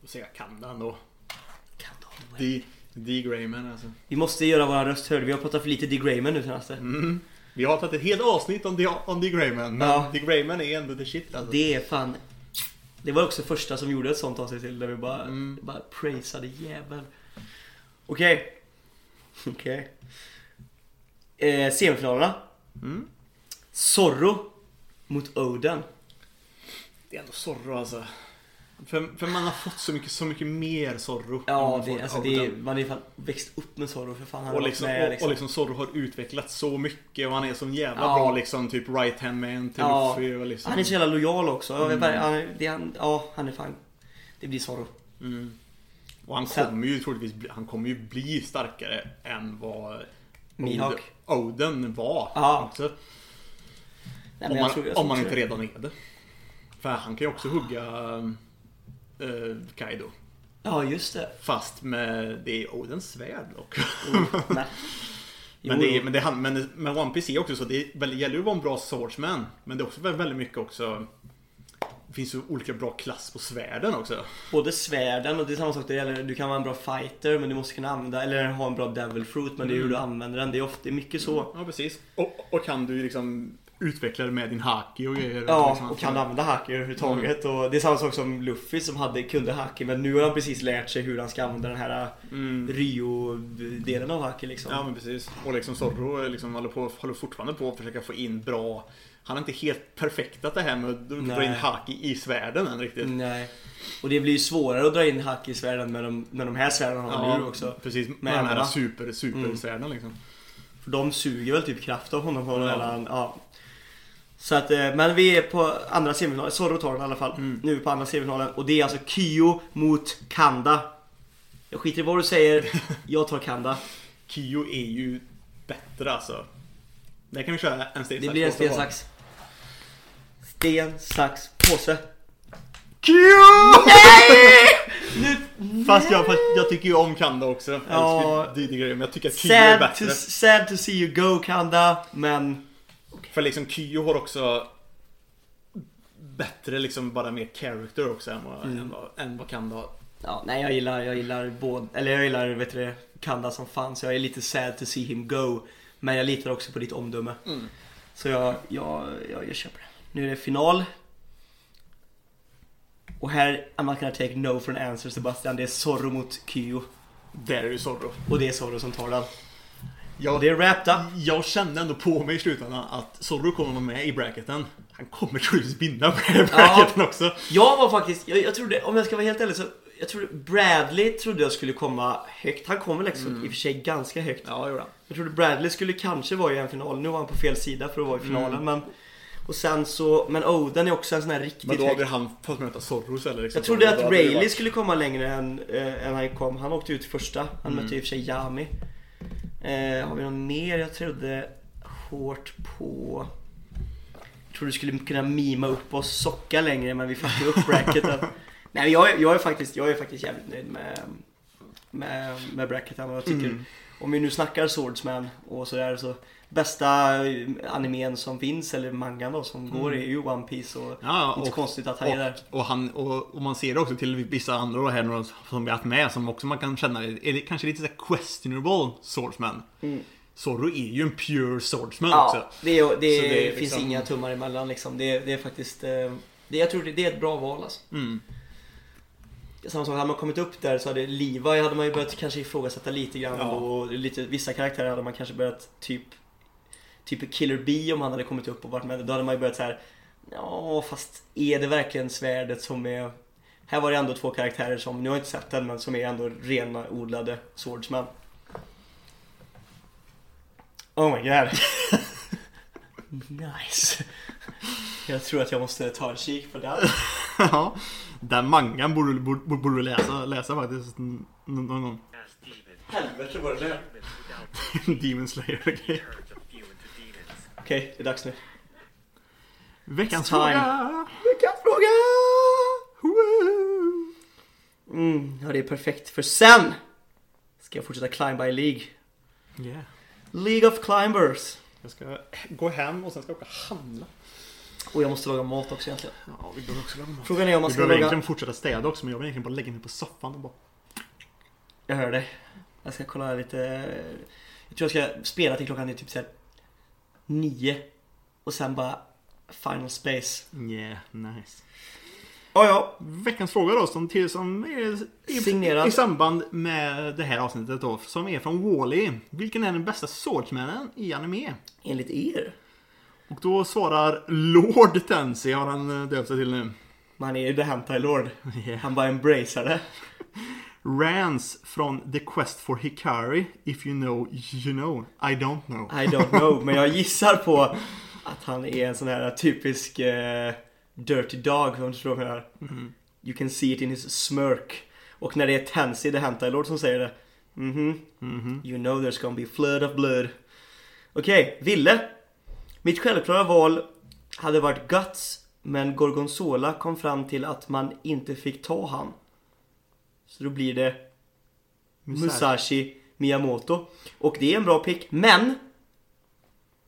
Speaker 2: Då säger jag Kanda ändå.
Speaker 1: Kanda.
Speaker 2: D. D. Grayman alltså.
Speaker 1: Vi måste göra våra röst hörd. Vi har pratat för lite D. Grayman nu senaste.
Speaker 2: Mm. Vi har tagit ett helt avsnitt om D. Om D. Grayman. Men
Speaker 1: Ja.
Speaker 2: D. Grayman är ändå the shit alltså.
Speaker 1: Det är fan... Det var också första som gjorde ett sånt avsnitt till där vi bara,
Speaker 2: Mm.
Speaker 1: bara praisade jäveln. Okej. Okej. Eh, semifinalerna.
Speaker 2: Mm.
Speaker 1: Zorro mot Oden.
Speaker 2: Det är ändå Zorro alltså. För, för man har fått så mycket, så mycket mer Zorro.
Speaker 1: Ja, det, alltså det är, man är fan växt upp med Zorro för fan. Han har
Speaker 2: och liksom,
Speaker 1: med,
Speaker 2: och, och liksom Zorro har utvecklats så mycket och han är så jävla
Speaker 1: Ja.
Speaker 2: bra liksom typ right hand man till
Speaker 1: Ja.
Speaker 2: Luffy och liksom.
Speaker 1: Han är så jävla lojal också.
Speaker 2: Mm.
Speaker 1: han, det, han, ja, han är fan... Det blir Zorro.
Speaker 2: Mm. Och han
Speaker 1: Sen-
Speaker 2: kommer ju troligtvis bli, han kommer ju bli starkare än vad
Speaker 1: Mihawk.
Speaker 2: Oden, var. Också.
Speaker 1: Nej,
Speaker 2: om man,
Speaker 1: tror-
Speaker 2: om man inte redan är det. För han kan ju också hugga eh, Kaido.
Speaker 1: Ja, just det.
Speaker 2: Fast med, det är Odens svärd dock. Men, det är, men, det, han- men, men One Piece är också så, det är, väl- gäller ju att vara en bra swordsman. Men det är också väldigt, mycket också Det finns ju olika bra klass på svärden också.
Speaker 1: Både svärden och det är samma sak det gäller. Du kan vara en bra fighter men du måste kunna använda, eller ha en bra devil fruit men det är hur
Speaker 2: Mm.
Speaker 1: du använder den. Det är ofta mycket så.
Speaker 2: Ja precis. Och, och kan du liksom utveckla det med din haki och grejer.
Speaker 1: Ja,
Speaker 2: liksom.
Speaker 1: och kan använda haki överhuvudtaget. Och det är samma sak som Luffy som hade, kunde haki men nu har han precis lärt sig hur han ska använda den här
Speaker 2: Mm.
Speaker 1: Ryo-delen av haki liksom.
Speaker 2: Ja men precis. Och liksom Zorro liksom håller, på, håller fortfarande på att försöka få in bra Han har inte helt perfektat det här med att dra in haki i svärden än riktigt.
Speaker 1: Nej. Och det blir ju svårare att dra in haki i svärden med de, med de här svärden han har nu också.
Speaker 2: precis. Med,
Speaker 1: Med
Speaker 2: de här super, super liksom.
Speaker 1: För de suger väl typ kraft av honom någon
Speaker 2: Ja.
Speaker 1: jävla, ja. Så att, eh, men vi är på andra semifinalen, Zorro tar den i alla fall.
Speaker 2: Mm.
Speaker 1: Nu är vi på andra semifinalen och det är alltså Kyo mot Kanda. Jag skiter i vad du säger, jag tar Kanda.
Speaker 2: Kyo är ju bättre alltså. Där kan vi köra en sten,
Speaker 1: Det blir en sten, sax. Sten, sax, påse.
Speaker 2: Kyo!
Speaker 1: Nu,
Speaker 2: Fast jag, jag tycker ju om Kanda också.
Speaker 1: Ja.
Speaker 2: Ja. Det, det, men jag tycker att Kyo är
Speaker 1: sad, to,
Speaker 2: bättre.
Speaker 1: sad to see you go Kanda, men
Speaker 2: För liksom Kyo har också bättre liksom bara mer character också än vad,
Speaker 1: Mm.
Speaker 2: än vad, än vad Kanda har.
Speaker 1: Ja, nej jag gillar, jag gillar både, eller jag gillar vet du det, Kanda som fan så jag är lite sad to see him go. Men jag litar också på ditt omdöme.
Speaker 2: Mm.
Speaker 1: Så jag, jag, jag, jag köper det. Nu är det final. Och här, I'm not gonna take no for an answer Sebastian. Det är Zorro mot Kyo.
Speaker 2: Där är ju Zorro.
Speaker 1: Och det är Zorro som tar den.
Speaker 2: Jag,
Speaker 1: det är up.
Speaker 2: jag kände ändå på mig i slutändan att Zorro kommer vara med i bracketen. Han kommer troligtvis vinna bracketen också.
Speaker 1: Jag var faktiskt, jag, jag trodde, om jag ska vara helt ärlig så jag trodde Bradley trodde jag skulle komma högt. Han kommer liksom i och för sig ganska högt.
Speaker 2: Ja, gjorde han.
Speaker 1: Jag trodde Bradley skulle kanske vara i en final. Nu var han på fel sida för att vara i finalen.
Speaker 2: Mm.
Speaker 1: Men, och sen så, men Oden är också en sån här riktigt
Speaker 2: Men då hade han fått möta Zorro istället. Liksom.
Speaker 1: Jag trodde att Rayleigh
Speaker 2: varit-
Speaker 1: skulle komma längre än, äh, än han kom. Han åkte ut första. Han
Speaker 2: Mm.
Speaker 1: mötte i och för sig Yami. Eh, har vi någon mer jag trodde hårt på? Jag trodde du skulle kunna mima upp oss socka längre men vi fuckade upp bracketen. Nej jag, jag är faktiskt, jag är faktiskt jävligt nöjd med, med, med bracketen. Jag tycker,
Speaker 2: Mm.
Speaker 1: om vi nu snackar Swordsman och sådär så bästa eh, animen som finns, eller mangan då, som går är ju One Piece och
Speaker 2: Mm. Ja,
Speaker 1: inte
Speaker 2: och,
Speaker 1: konstigt att han är där.
Speaker 2: och, och, han, och, och man ser det också till vissa andra här några som vi har haft med som också man kan känna är kanske lite så här questionable swordsman.
Speaker 1: Mm.
Speaker 2: Zorro är ju en pure swordsman
Speaker 1: Ja,
Speaker 2: också.
Speaker 1: det, är, det,
Speaker 2: det
Speaker 1: finns
Speaker 2: liksom-
Speaker 1: inga tummar emellan liksom. Det, det är faktiskt, eh, det, jag tror det, det är ett bra val alltså.
Speaker 2: Mm.
Speaker 1: Samma sak, hade man kommit upp där så hade Levi hade man ju börjat kanske ifrågasätta lite grann
Speaker 2: Ja.
Speaker 1: Och lite, vissa karaktärer hade man kanske börjat typ Typ Killer B om han hade kommit upp och varit med. Då hade man ju börjat så här. Ja fast är det verkligen svärdet som är Här var det ändå två karaktärer som, nu har jag inte sett den men som är ändå rena odlade swordsman. Oh my god. nice. Jag tror att jag måste ta en kik på den.
Speaker 2: Ja, den mangan borde, du- borde, borde läsa, läsa faktiskt någon gång.
Speaker 1: Helvete vad det
Speaker 3: without
Speaker 2: Demon Slayer och grejer.
Speaker 3: turns a few into
Speaker 1: Okej, det är dags nu.
Speaker 2: Veckans
Speaker 1: time.
Speaker 2: fråga!
Speaker 1: Veckans fråga!
Speaker 2: Woo!
Speaker 1: Mm, ja det är perfekt för sen ska jag fortsätta climb by League.
Speaker 2: Yeah.
Speaker 1: League of Climbers.
Speaker 2: Jag ska gå hem och sen ska jag åka och handla.
Speaker 1: Och jag måste laga mat också egentligen.
Speaker 2: Ja, vi behöver också laga mat.
Speaker 1: Frågan är om man
Speaker 2: Vi
Speaker 1: ska
Speaker 2: behöver
Speaker 1: laga...
Speaker 2: egentligen fortsätta städa också men jag vill egentligen bara lägga mig på soffan och bara...
Speaker 1: Jag hör dig. Jag ska kolla lite... Jag tror jag ska spela till klockan är typ såhär nio. Och sen bara Final Space.
Speaker 2: Yeah, nice.
Speaker 1: Ja, ja.
Speaker 2: Veckans fråga då som, till, som är i,
Speaker 1: Signerad.
Speaker 2: i samband med det här avsnittet då. Som är från Wally. Vilken är den bästa swordsmanen i anime?
Speaker 1: Enligt er.
Speaker 2: Och då svarar Lord Tensi har han döpt sig till nu.
Speaker 1: Man är ju The Hentai Lord.
Speaker 2: Yeah.
Speaker 1: Han bara embracear det.
Speaker 2: Rans från The Quest for Hikari. If you know, you know. I don't know.
Speaker 1: I don't know, men jag gissar på att han är en sån här typisk eh, Dirty Dog, om du förstår vad jag menar.
Speaker 2: Mhm.
Speaker 1: You can see it in his smirk. Och när det är Tansy, the Hentai Lord, som säger det. Mhm.
Speaker 2: Mhm.
Speaker 1: You know there's gonna be flood of blood. Okej, Ville. Mitt självklara val hade varit Guts, men Gorgonzola kom fram till att man inte fick ta han. Så då blir det Musashi Miyamoto. Och det är en bra pick, men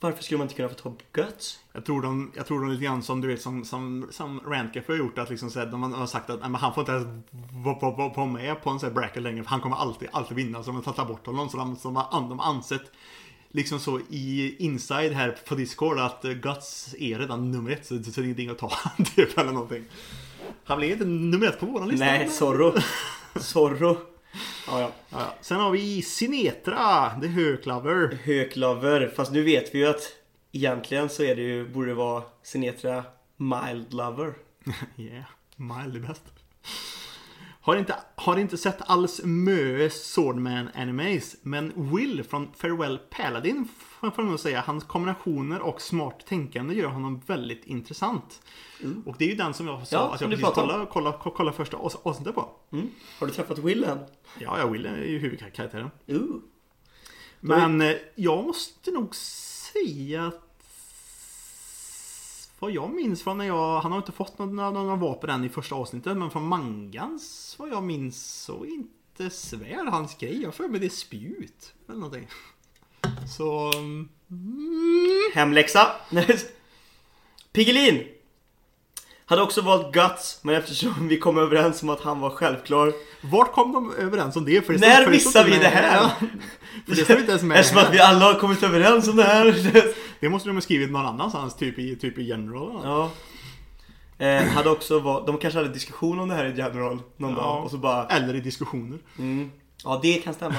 Speaker 1: varför skulle man inte kunna få ta Guts?
Speaker 2: Jag tror de, jag tror de lite grann som du vet som, som, som Rantcafé har gjort att liksom så här, de har sagt att men han får inte ens vara med på en sån här bracket längre för han kommer alltid, alltid vinna så de tar bort honom så de, som har, de har ansett liksom så i inside här på Discord att Guts är redan nummer ett så, så det är ingenting att ta typ eller någonting. Han blir inte nummer ett på våran lista.
Speaker 1: Nej, Zorro. Zorro. Ja, ja.
Speaker 2: Ja. Sen har vi Sinetra, The Höklaver.
Speaker 1: Höklover. Fast nu vet vi ju att egentligen så är det ju, borde det vara Sinetra Mild Lover.
Speaker 2: Yeah, mild är bäst. Har inte, har inte sett alls Möe Swordman Animes, men Will från Farewell Paladin får jag nog säga. Hans kombinationer och smart tänkande gör honom väldigt intressant. Och det är ju den som jag sa
Speaker 1: Ja,
Speaker 2: att jag precis kollade, kolla, kolla första avs- avsnittet på.
Speaker 1: Mm. Har du träffat Will än?
Speaker 2: Ja, ja, Will är ju huvudkaraktären.
Speaker 1: Ooh.
Speaker 2: Men eh, jag måste nog säga att vad jag minns från när jag, han har inte fått några, några vapen än i första avsnittet, men från mangans vad jag minns så inte svär hans grej. Jag får med det är spjut eller någonting. Så... mm,
Speaker 1: Hemläxa. Piggelin. Hade också valt Guts, men eftersom vi kom överens om att han var självklar.
Speaker 2: Vart kom de överens om det? För det
Speaker 1: När
Speaker 2: för
Speaker 1: missar
Speaker 2: inte
Speaker 1: vi det här?
Speaker 2: För det står inte ens med.
Speaker 1: Eftersom att vi alla har kommit överens om det här.
Speaker 2: Det måste de ha skrivit någon annanstans, typ i, typ i general.
Speaker 1: Ja. Eh, hade också valt, de kanske hade diskussion om det här i general någon
Speaker 2: Ja.
Speaker 1: dag och så bara
Speaker 2: Eller i diskussioner.
Speaker 1: mm, Ja det kan stämma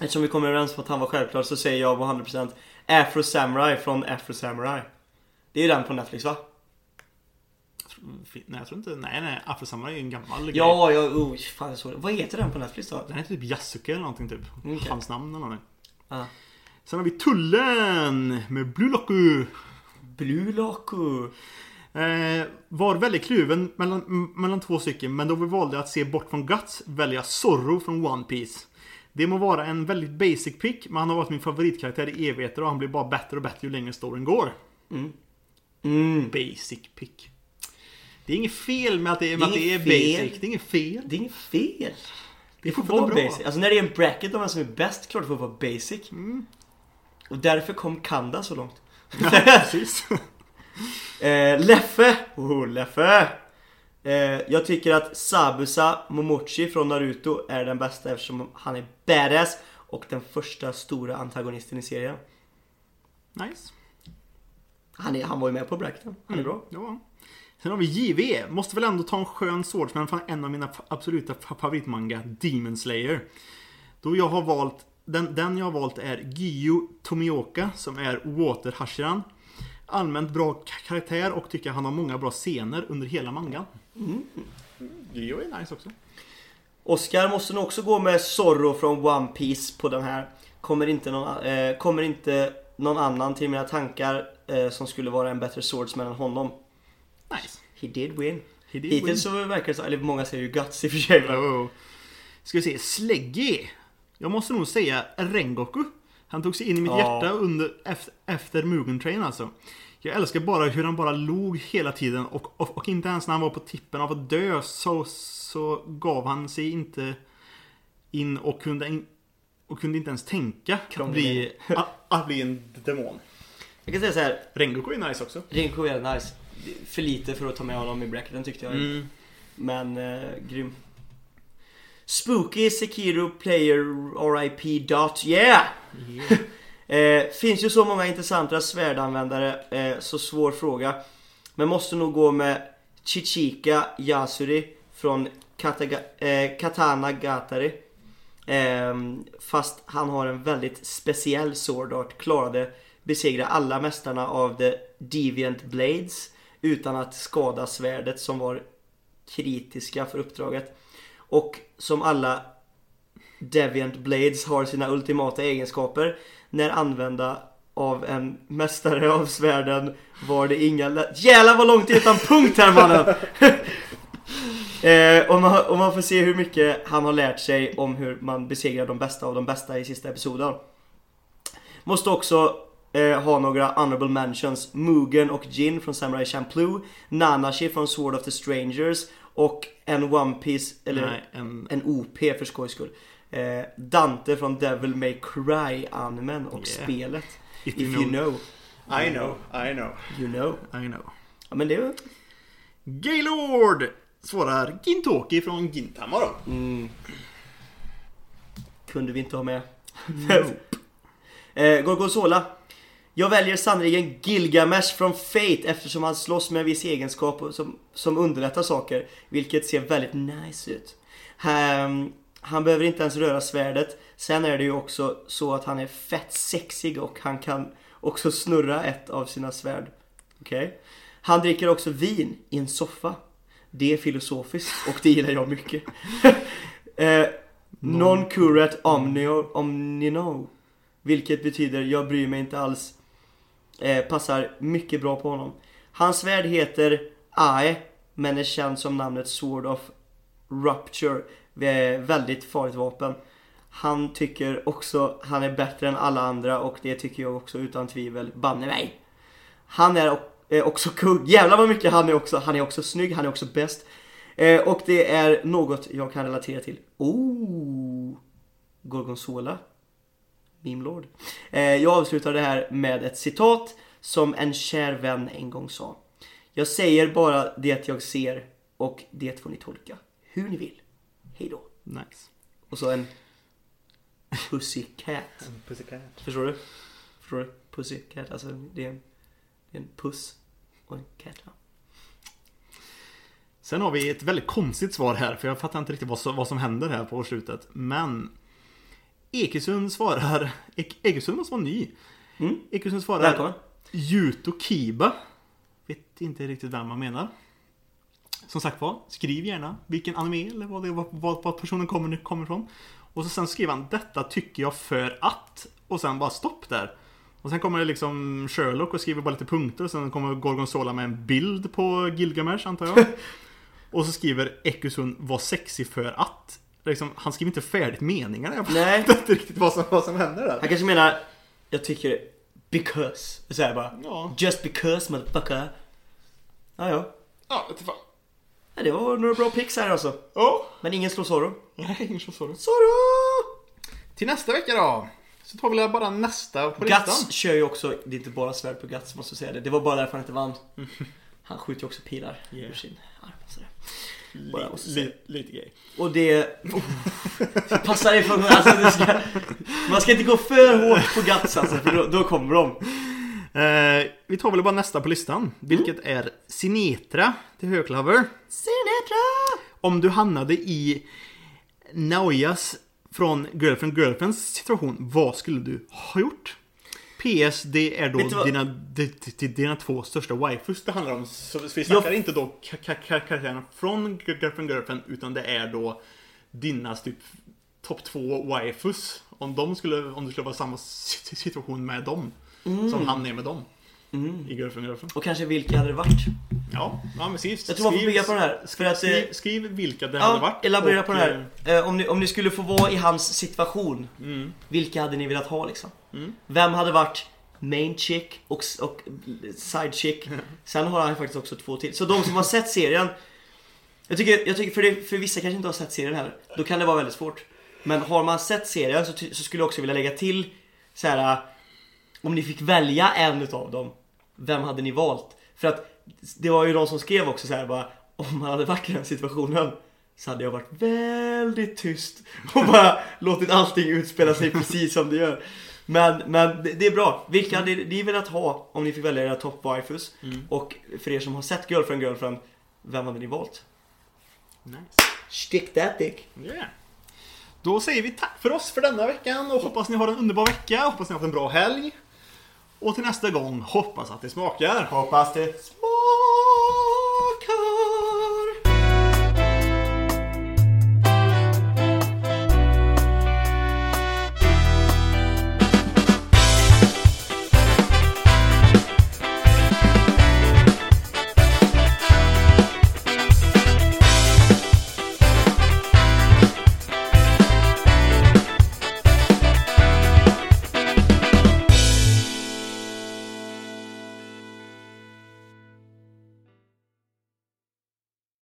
Speaker 1: Eftersom vi kommer överens om att han var självklar så säger jag på 100% Afro Samurai från Afro Samurai Det är ju den på Netflix va?
Speaker 2: Nej, jag tror inte. Nej, nej. Afro Samurai är ju en gammal grej.
Speaker 1: Ja, ja, oh, fan jag såg det. Vad heter den på Netflix då?
Speaker 2: Den heter typ Yasuke eller någonting typ.
Speaker 1: Okej.
Speaker 2: Hans namn eller någonting.
Speaker 1: Ah.
Speaker 2: Sen har vi Tullen med Blue Loku.
Speaker 1: Blue Laku
Speaker 2: Eh, var väldigt kluven mellan, mellan två stycken men då vi valde att se bort från Guts välja Zorro från One Piece. Det må vara en väldigt basic pick men han har varit min favoritkaraktär i evigheter och han blir bara bättre och bättre ju längre storyn går.
Speaker 1: mm.
Speaker 2: Basic pick. Det är inget fel med att det, att det är
Speaker 1: inget fel.
Speaker 2: basic. Det är inget fel.
Speaker 1: Det är inget fel
Speaker 2: Det
Speaker 1: Det får
Speaker 2: vara bra.
Speaker 1: basic. Alltså när det är en bracket om vem som är bäst, klart det får vara basic.
Speaker 2: Mm.
Speaker 1: Och därför kom Kanda så långt.
Speaker 2: Precis.
Speaker 1: Eh, Leffe! Oh, Leffe! Eh, jag tycker att Sabusa Momochi från Naruto är den bästa eftersom han är badass och den första stora antagonisten i serien.
Speaker 2: Nice.
Speaker 1: Han, är, han var ju med på bracketen. Han är bra.
Speaker 2: Ja. Sen har vi JV. Måste väl ändå ta en skön swordsman från en av mina absoluta fa- favoritmanga, Demon Slayer. Då jag har valt, den, den jag har valt är Gyu Tomioka som är Water Hashiran. Allmänt bra karaktär och tycker han har många bra scener under hela mangan. Mm. Gyu är nice också.
Speaker 1: Oscar måste nog också gå med Zorro från One Piece på den här. Kommer inte någon, eh, kommer inte någon annan till mina tankar eh, som skulle vara en bättre swordsman än honom.
Speaker 2: Nice.
Speaker 1: He did win.
Speaker 2: He did
Speaker 1: Hittills så verkar det så, eller många säger ju guts i och för sig. men-
Speaker 2: Oh. Ska vi se, Sleggy. Jag måste nog säga Rengoku. Han tog sig in i mitt
Speaker 1: Ja.
Speaker 2: hjärta under, efter, efter Mugen Train alltså. Jag älskar bara hur han bara log hela tiden och, och, och inte ens när han var på tippen av att dö så, så gav han sig inte in och kunde, in, och kunde inte ens tänka att bli, att, att bli en demon.
Speaker 1: Jag kan säga så här,
Speaker 2: Rengoku är nice också.
Speaker 1: Rinko är nice. För lite för att ta med honom i bracketen tyckte jag.
Speaker 2: Mm.
Speaker 1: Men eh, grym. Spooky Sekiro Player RIP dot yeah! eh, finns ju så många intressanta svärdanvändare, eh, så svår fråga. Men måste nog gå med Chichika Yasuri från Kataga, eh, Katana Gatari. Ehm, fast han har en väldigt speciell sword art. Klarade besegra alla mästarna av The Deviant Blades utan att skada svärdet som var kritiska för uppdraget. Och som alla Deviant Blades har sina ultimata egenskaper. När använda av en mästare av svärden var det inga Jävlar vad långt utan punkt här mannen! eh, och, man, och man får se hur mycket han har lärt sig om hur man besegrar de bästa av de bästa i sista episoden. Måste också eh, ha några honorable mentions. Mugen och Jin från Samurai Champloo. Nanashi från Sword of the Strangers. Och en One Piece, eller
Speaker 2: Nej, en,
Speaker 1: en OP för skojs skull. Eh, Dante från Devil May Cry animen och
Speaker 2: Yeah.
Speaker 1: spelet.
Speaker 2: if,
Speaker 1: If you know,
Speaker 2: I know, I know,
Speaker 1: you know.
Speaker 2: I know.
Speaker 1: Ja men det är
Speaker 2: Gaylord svarar Gintoki från Gintama då.
Speaker 1: mm, Kunde vi inte ha med. eh, Gorgonzola. Jag väljer sannerligen Gilgamesh från Fate eftersom han slåss med en viss egenskap som, som underlättar saker. Vilket ser väldigt nice ut. Han, han behöver inte ens röra svärdet. Sen är det ju också så att han är fett sexig och han kan också snurra ett av sina svärd. Okej? Han dricker också vin i en soffa. Det är filosofiskt och det gillar jag mycket. eh, non curat omnio, omnino. Vilket betyder jag bryr mig inte alls. Eh, passar mycket bra på honom. Hans svärd heter Ae, men är känd som namnet Sword of Rupture. Väldigt farligt vapen. Han tycker också han är bättre än alla andra och det tycker jag också utan tvivel. Banne mig! Han är också kung. Jävlar vad mycket han är också. Han är också snygg, han är också bäst. Eh, och det är något jag kan relatera till. Oh! Gorgonzola. Meme Lord. Eh, jag avslutar det här med ett citat som en kär vän en gång sa. Jag säger bara det jag ser och det får ni tolka hur ni vill. Hej då.
Speaker 2: Nice.
Speaker 1: Och så en Pussycat.
Speaker 2: Pussycat.
Speaker 1: Förstår du? Förstår du? Pussycat, alltså det är en, det är en puss och en cat.
Speaker 2: Sen har vi ett väldigt konstigt svar här, för jag fattar inte riktigt vad som, vad som händer här på slutet. Men Ekesund svarar... Ek, Ekesund måste vara ny.
Speaker 1: Mm.
Speaker 2: Ekesund svarar...
Speaker 1: Välkommen.
Speaker 2: Yuto Kiba. Vet inte riktigt vem man menar. Som sagt var, skriv gärna vilken anime eller vad, det, vad, vad, vad personen kommer, kommer ifrån. Och så sen skriver han detta tycker jag för att. Och sen bara stopp där. Och sen kommer det liksom Sherlock och skriver bara lite punkter och sen kommer Gorgonzola med en bild på Gilgamesh antar jag. och så skriver Ekusun var sexig för att. Liksom, han skriver inte färdigt meningarna. Jag
Speaker 1: Nej.
Speaker 2: fattar inte riktigt vad som, vad som händer där.
Speaker 1: Han kanske menar, jag tycker because. Så här bara.
Speaker 2: Ja,
Speaker 1: Just because motherfucker. Ja, ja.
Speaker 2: ja fan.
Speaker 1: Ja, det var några bra picks här alltså.
Speaker 2: Ja.
Speaker 1: Men ingen slår Zorro.
Speaker 2: Nej, ingen så sorry.
Speaker 1: Zorro!
Speaker 2: Till nästa vecka då. Så tar vi bara nästa på listan.
Speaker 1: Guts kör ju också, det är inte bara svärd på Guts måste jag säga det. Det var bara därför han inte vann. Han skjuter ju också pilar
Speaker 2: Yeah.
Speaker 1: ur sin arm. Bara
Speaker 2: Li,
Speaker 1: måste säga.
Speaker 2: li, lite gay.
Speaker 1: Och det... Passa dig för alltså, ska, Man ska inte gå för hårt på Guts alltså, för då, då kommer de.
Speaker 2: Eh, vi tar väl bara nästa på listan. Vilket är Sinetra till högklaver.
Speaker 1: Sinatra!
Speaker 2: Om du hamnade i Naoyas från Girlfriend Girlfriends situation, vad skulle du ha gjort? PS, det är då dina, dina två största waifus det handlar om. Så vi snackar inte då ka- ka- ka- karaktärerna från Girlfriend Girlfriend, utan det är då dina typ topp två waifus. Om de skulle, om du skulle vara i samma si- situation med dem.
Speaker 1: Mm.
Speaker 2: Som han är med dem. I Girlfriend Girlfriend.
Speaker 1: Och kanske vilka hade det varit?
Speaker 2: Ja, ja men skriv,
Speaker 1: Jag tror man får bygga på den här. För att, eh,
Speaker 2: skriv, skriv vilka det hade
Speaker 1: Ja,
Speaker 2: varit.
Speaker 1: elaborera
Speaker 2: och,
Speaker 1: på den här. Eh, om, ni, om ni skulle få vara i hans situation,
Speaker 2: Mm.
Speaker 1: vilka hade ni velat ha liksom? Vem hade varit main chick och, och side chick? Sen har han faktiskt också två till. Så de som har sett serien, jag tycker, jag tycker för, det, för vissa kanske inte har sett serien heller, då kan det vara väldigt svårt. Men har man sett serien så, så skulle jag också vilja lägga till så här. Om ni fick välja en utav dem, vem hade ni valt? För att det var ju de som skrev också så här bara, om man hade varit i den situationen så hade jag varit väldigt tyst och bara låtit allting utspela sig precis som det gör. Men, men det, det är bra. Vilka hade ni velat ha om ni fick välja era top waifus? Och för er som har sett Girlfriend Girlfriend, vem hade ni valt?
Speaker 2: Nice.
Speaker 1: Stick that dick.
Speaker 2: Yeah. Då säger vi tack för oss för denna veckan och hoppas ni har en underbar vecka. Hoppas ni har haft en bra helg. Och till nästa gång, hoppas att det smakar.
Speaker 1: Hoppas det smakar.